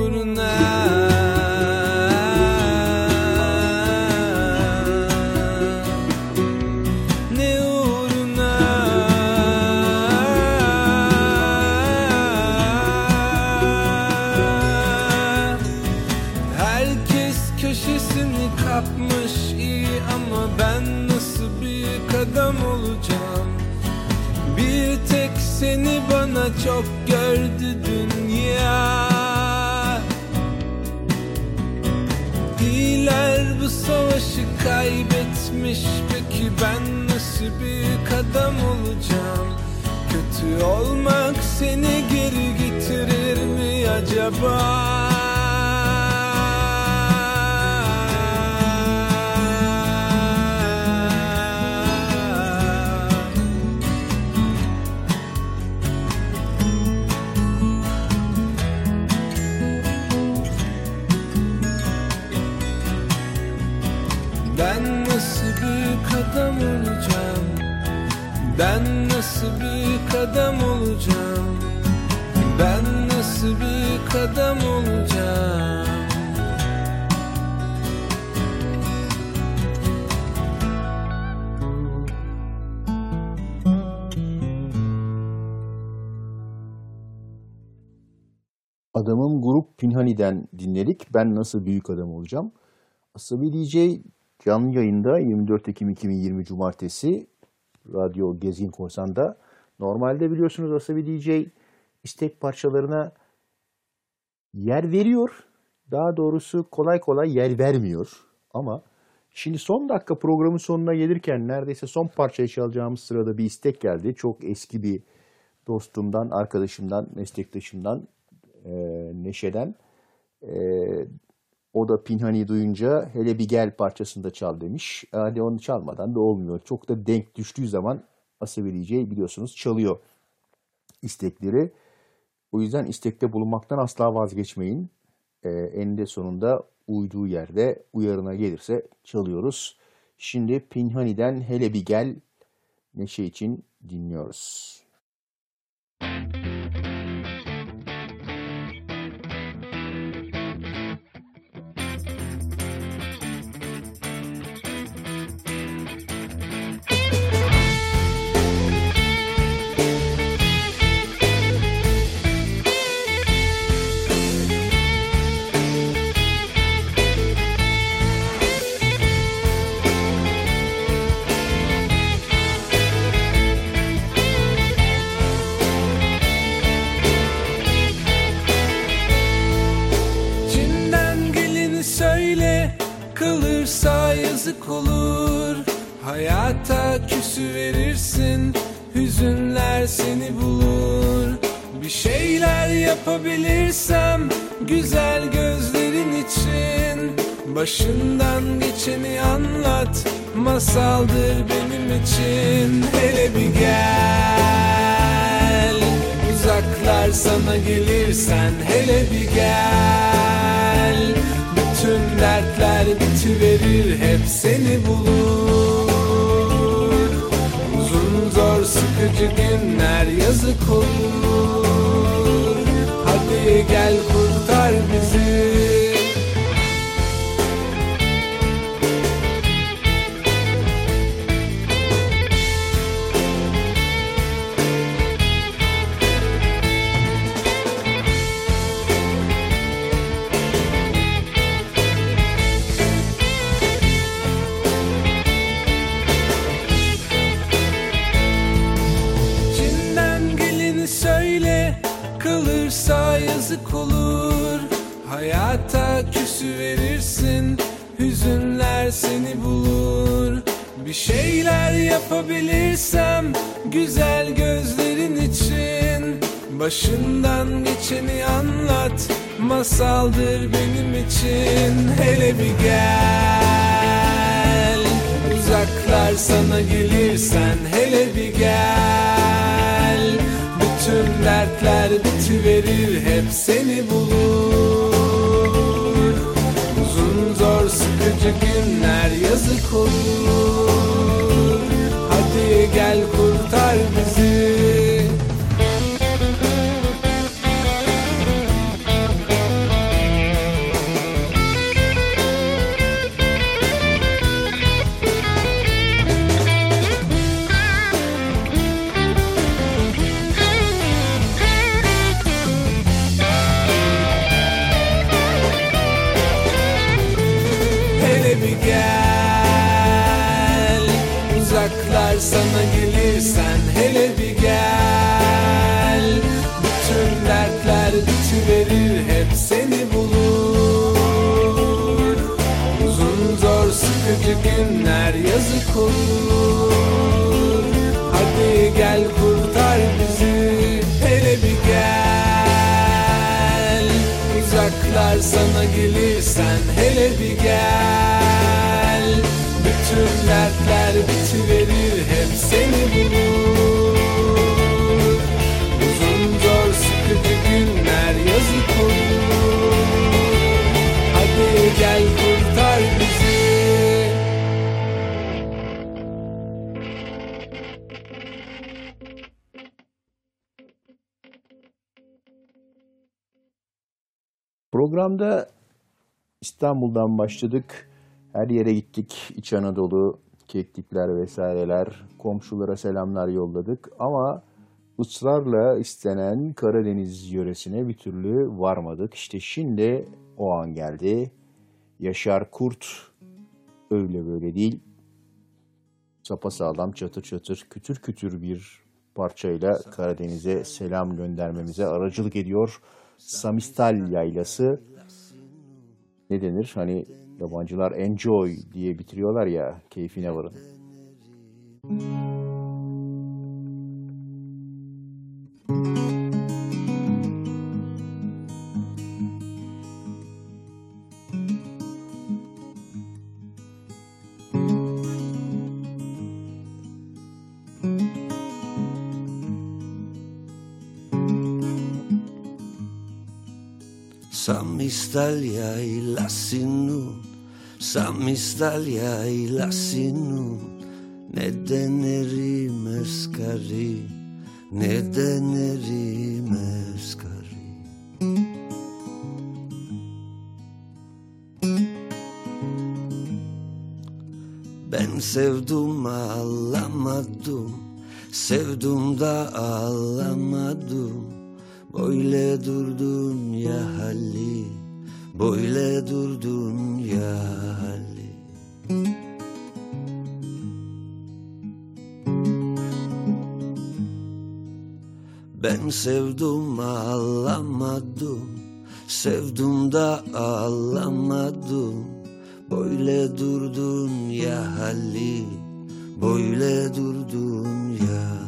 W: Uğruna. Herkes köşesini kapmış iyi ama ben nasıl büyük adam olacağım? Bir tek seni bana çok gördü dünya kaybetmiş. Peki ben nasıl büyük adam olacağım? Kötü olmak seni geri getirir mi acaba adam olacağım Ben nasıl büyük adam olacağım Ben nasıl büyük adam olacağım
D: Adamım grup Pinhani'den dinledik. Ben nasıl büyük adam olacağım? Asabi DJ canlı yayında 24 Ekim 2020 Cumartesi Radyo Gezgin Korsan'da. Normalde biliyorsunuz Asabi DJ istek parçalarına yer veriyor. Daha doğrusu kolay kolay yer vermiyor. Ama şimdi son dakika programın sonuna gelirken neredeyse son parçayı çalacağımız sırada bir istek geldi. Çok eski bir dostumdan, arkadaşımdan, meslektaşımdan, e, Neşe'den. E, o da Pinhani duyunca hele bir gel parçasını da çal demiş. Hadi onu çalmadan da olmuyor. Çok da denk düştüğü zaman DJ biliyorsunuz çalıyor istekleri. O yüzden istekte bulunmaktan asla vazgeçmeyin. Ee, eninde sonunda uyduğu yerde uyarına gelirse çalıyoruz. Şimdi Pinhani'den hele bir gel neşe için dinliyoruz.
W: Çin'den olur. Hayata küsü verirsin Hüzünler seni bulur. Bir şeyler yapabilirsem Güzel gözlerin için. Başından geçeni anlat Masaldır benim için. Hele bir gel Uzaklar sana gelirsen hele bir gel dertler bitiverir hep seni bulur. Uzun zor sıkıcı günler yazık olur. Hadi gel kurtar bizi şeyler yapabilirsem Güzel gözlerin için Başından geçeni anlat Masaldır benim için. Hele bir gel Uzaklar sana gelirsen hele bir gel. Bütün dertler bitiverir hep seni bulur. Uzun zor sıkıcı günler yazık olur kurtar olur Hadi gel kurtar bizi hele bir gel. Uzaklar sana gelirsen hele bir gel. Bütün dertler bitiverir
D: Programda İstanbul'dan başladık. Her yere gittik. İç Anadolu, keklikler vesaireler, komşulara selamlar yolladık. Ama ısrarla istenen Karadeniz yöresine bir türlü varmadık. İşte şimdi o an geldi. Yaşar Kurt öyle böyle değil. sapasağlam çatır çatır kütür kütür bir parçayla Karadeniz'e selam göndermemize aracılık ediyor. Samistal yaylası ne denir? Hani yabancılar enjoy diye bitiriyorlar ya keyfine varın.
X: Sammistalja i lassinun Sammistalja i lassinun Neden eri meskari Neden eri meskari Ben sevdum ağlamadım Sevdum da ağlamadım Böyle durdun ya hali Böyle durdun ya hali Ben sevdum ağlamadım. Sevdum da ağlamadım. Böyle durdun ya hali Böyle durdun ya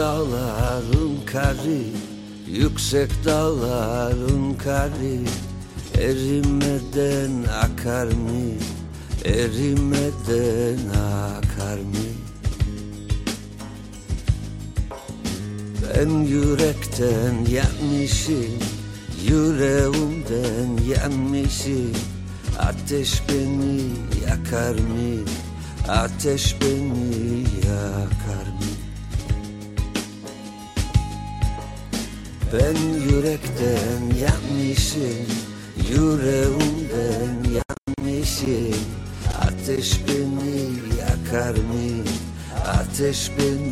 X: dağların kari Yüksek dağların kari Erimeden akar mı? Erimeden akar mı? Ben yürekten yanmışım Yüreğimden yanmışım Ateş beni yakar mı? Ateş beni yakar Ben yürekten yanmışım Yüreğimden yanmışım Ateş beni yakar mı? Ateş beni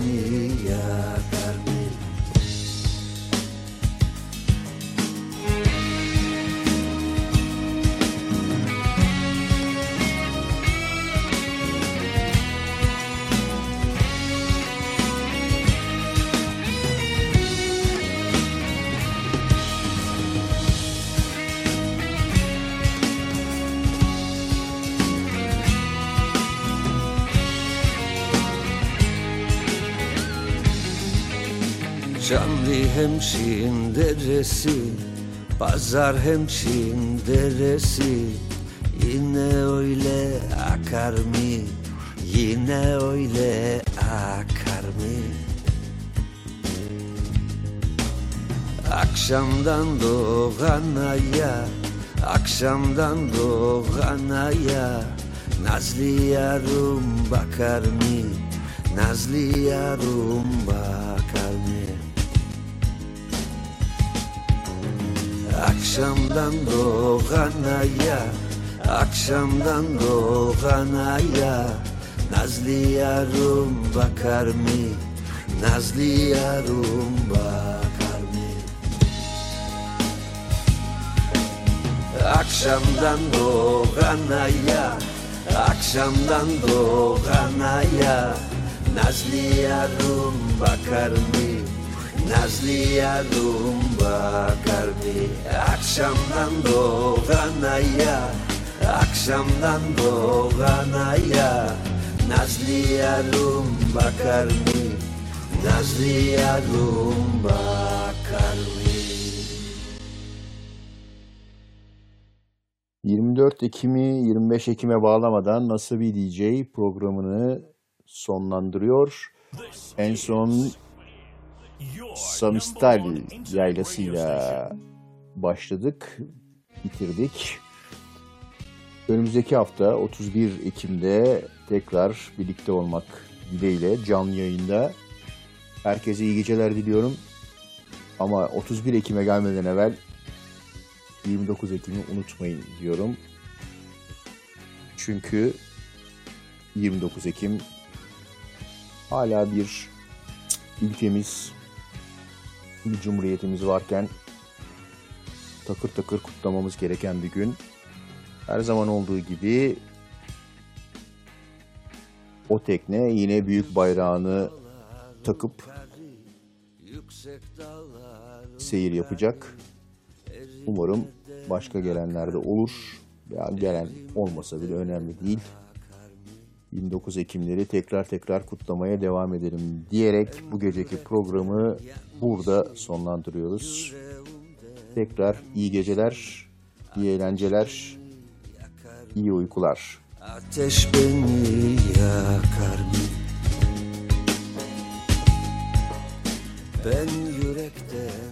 X: Canlı hemşin deresi Pazar hemşin deresi Yine öyle akar mı? Yine öyle akar mı? Akşamdan doğan aya Akşamdan doğan aya Nazlı yarım bakar mı? Nazlı yarım bakar Akşamdan doğan aya Akşamdan doğan aya Nazlı yarım bakar mı? Nazlı yarım bakar mı? Akşamdan doğan aya Akşamdan doğan aya Nazlı yarım bakar mı? Nazlı yarım bakar mı? Akşamdan doğan Akşamdan doğan aya Nazlı yarım bakar mı? Nazlı yarım bakar mı?
D: 24 Ekim'i 25 Ekim'e bağlamadan Nasıl Bir DJ programını sonlandırıyor. En son Samistal yaylasıyla başladık, bitirdik. Önümüzdeki hafta 31 Ekim'de tekrar birlikte olmak dileğiyle canlı yayında. Herkese iyi geceler diliyorum. Ama 31 Ekim'e gelmeden evvel 29 Ekim'i unutmayın diyorum. Çünkü 29 Ekim hala bir ülkemiz, bir cumhuriyetimiz varken takır takır kutlamamız gereken bir gün. Her zaman olduğu gibi o tekne yine büyük bayrağını takıp seyir yapacak. Umarım başka gelenler de olur. Ya gelen olmasa bile önemli değil. 29 Ekimleri tekrar tekrar kutlamaya devam edelim diyerek bu geceki programı burada sonlandırıyoruz. Tekrar iyi geceler, iyi eğlenceler, iyi uykular.
X: Ateş beni yakar mı? Ben yürekten yan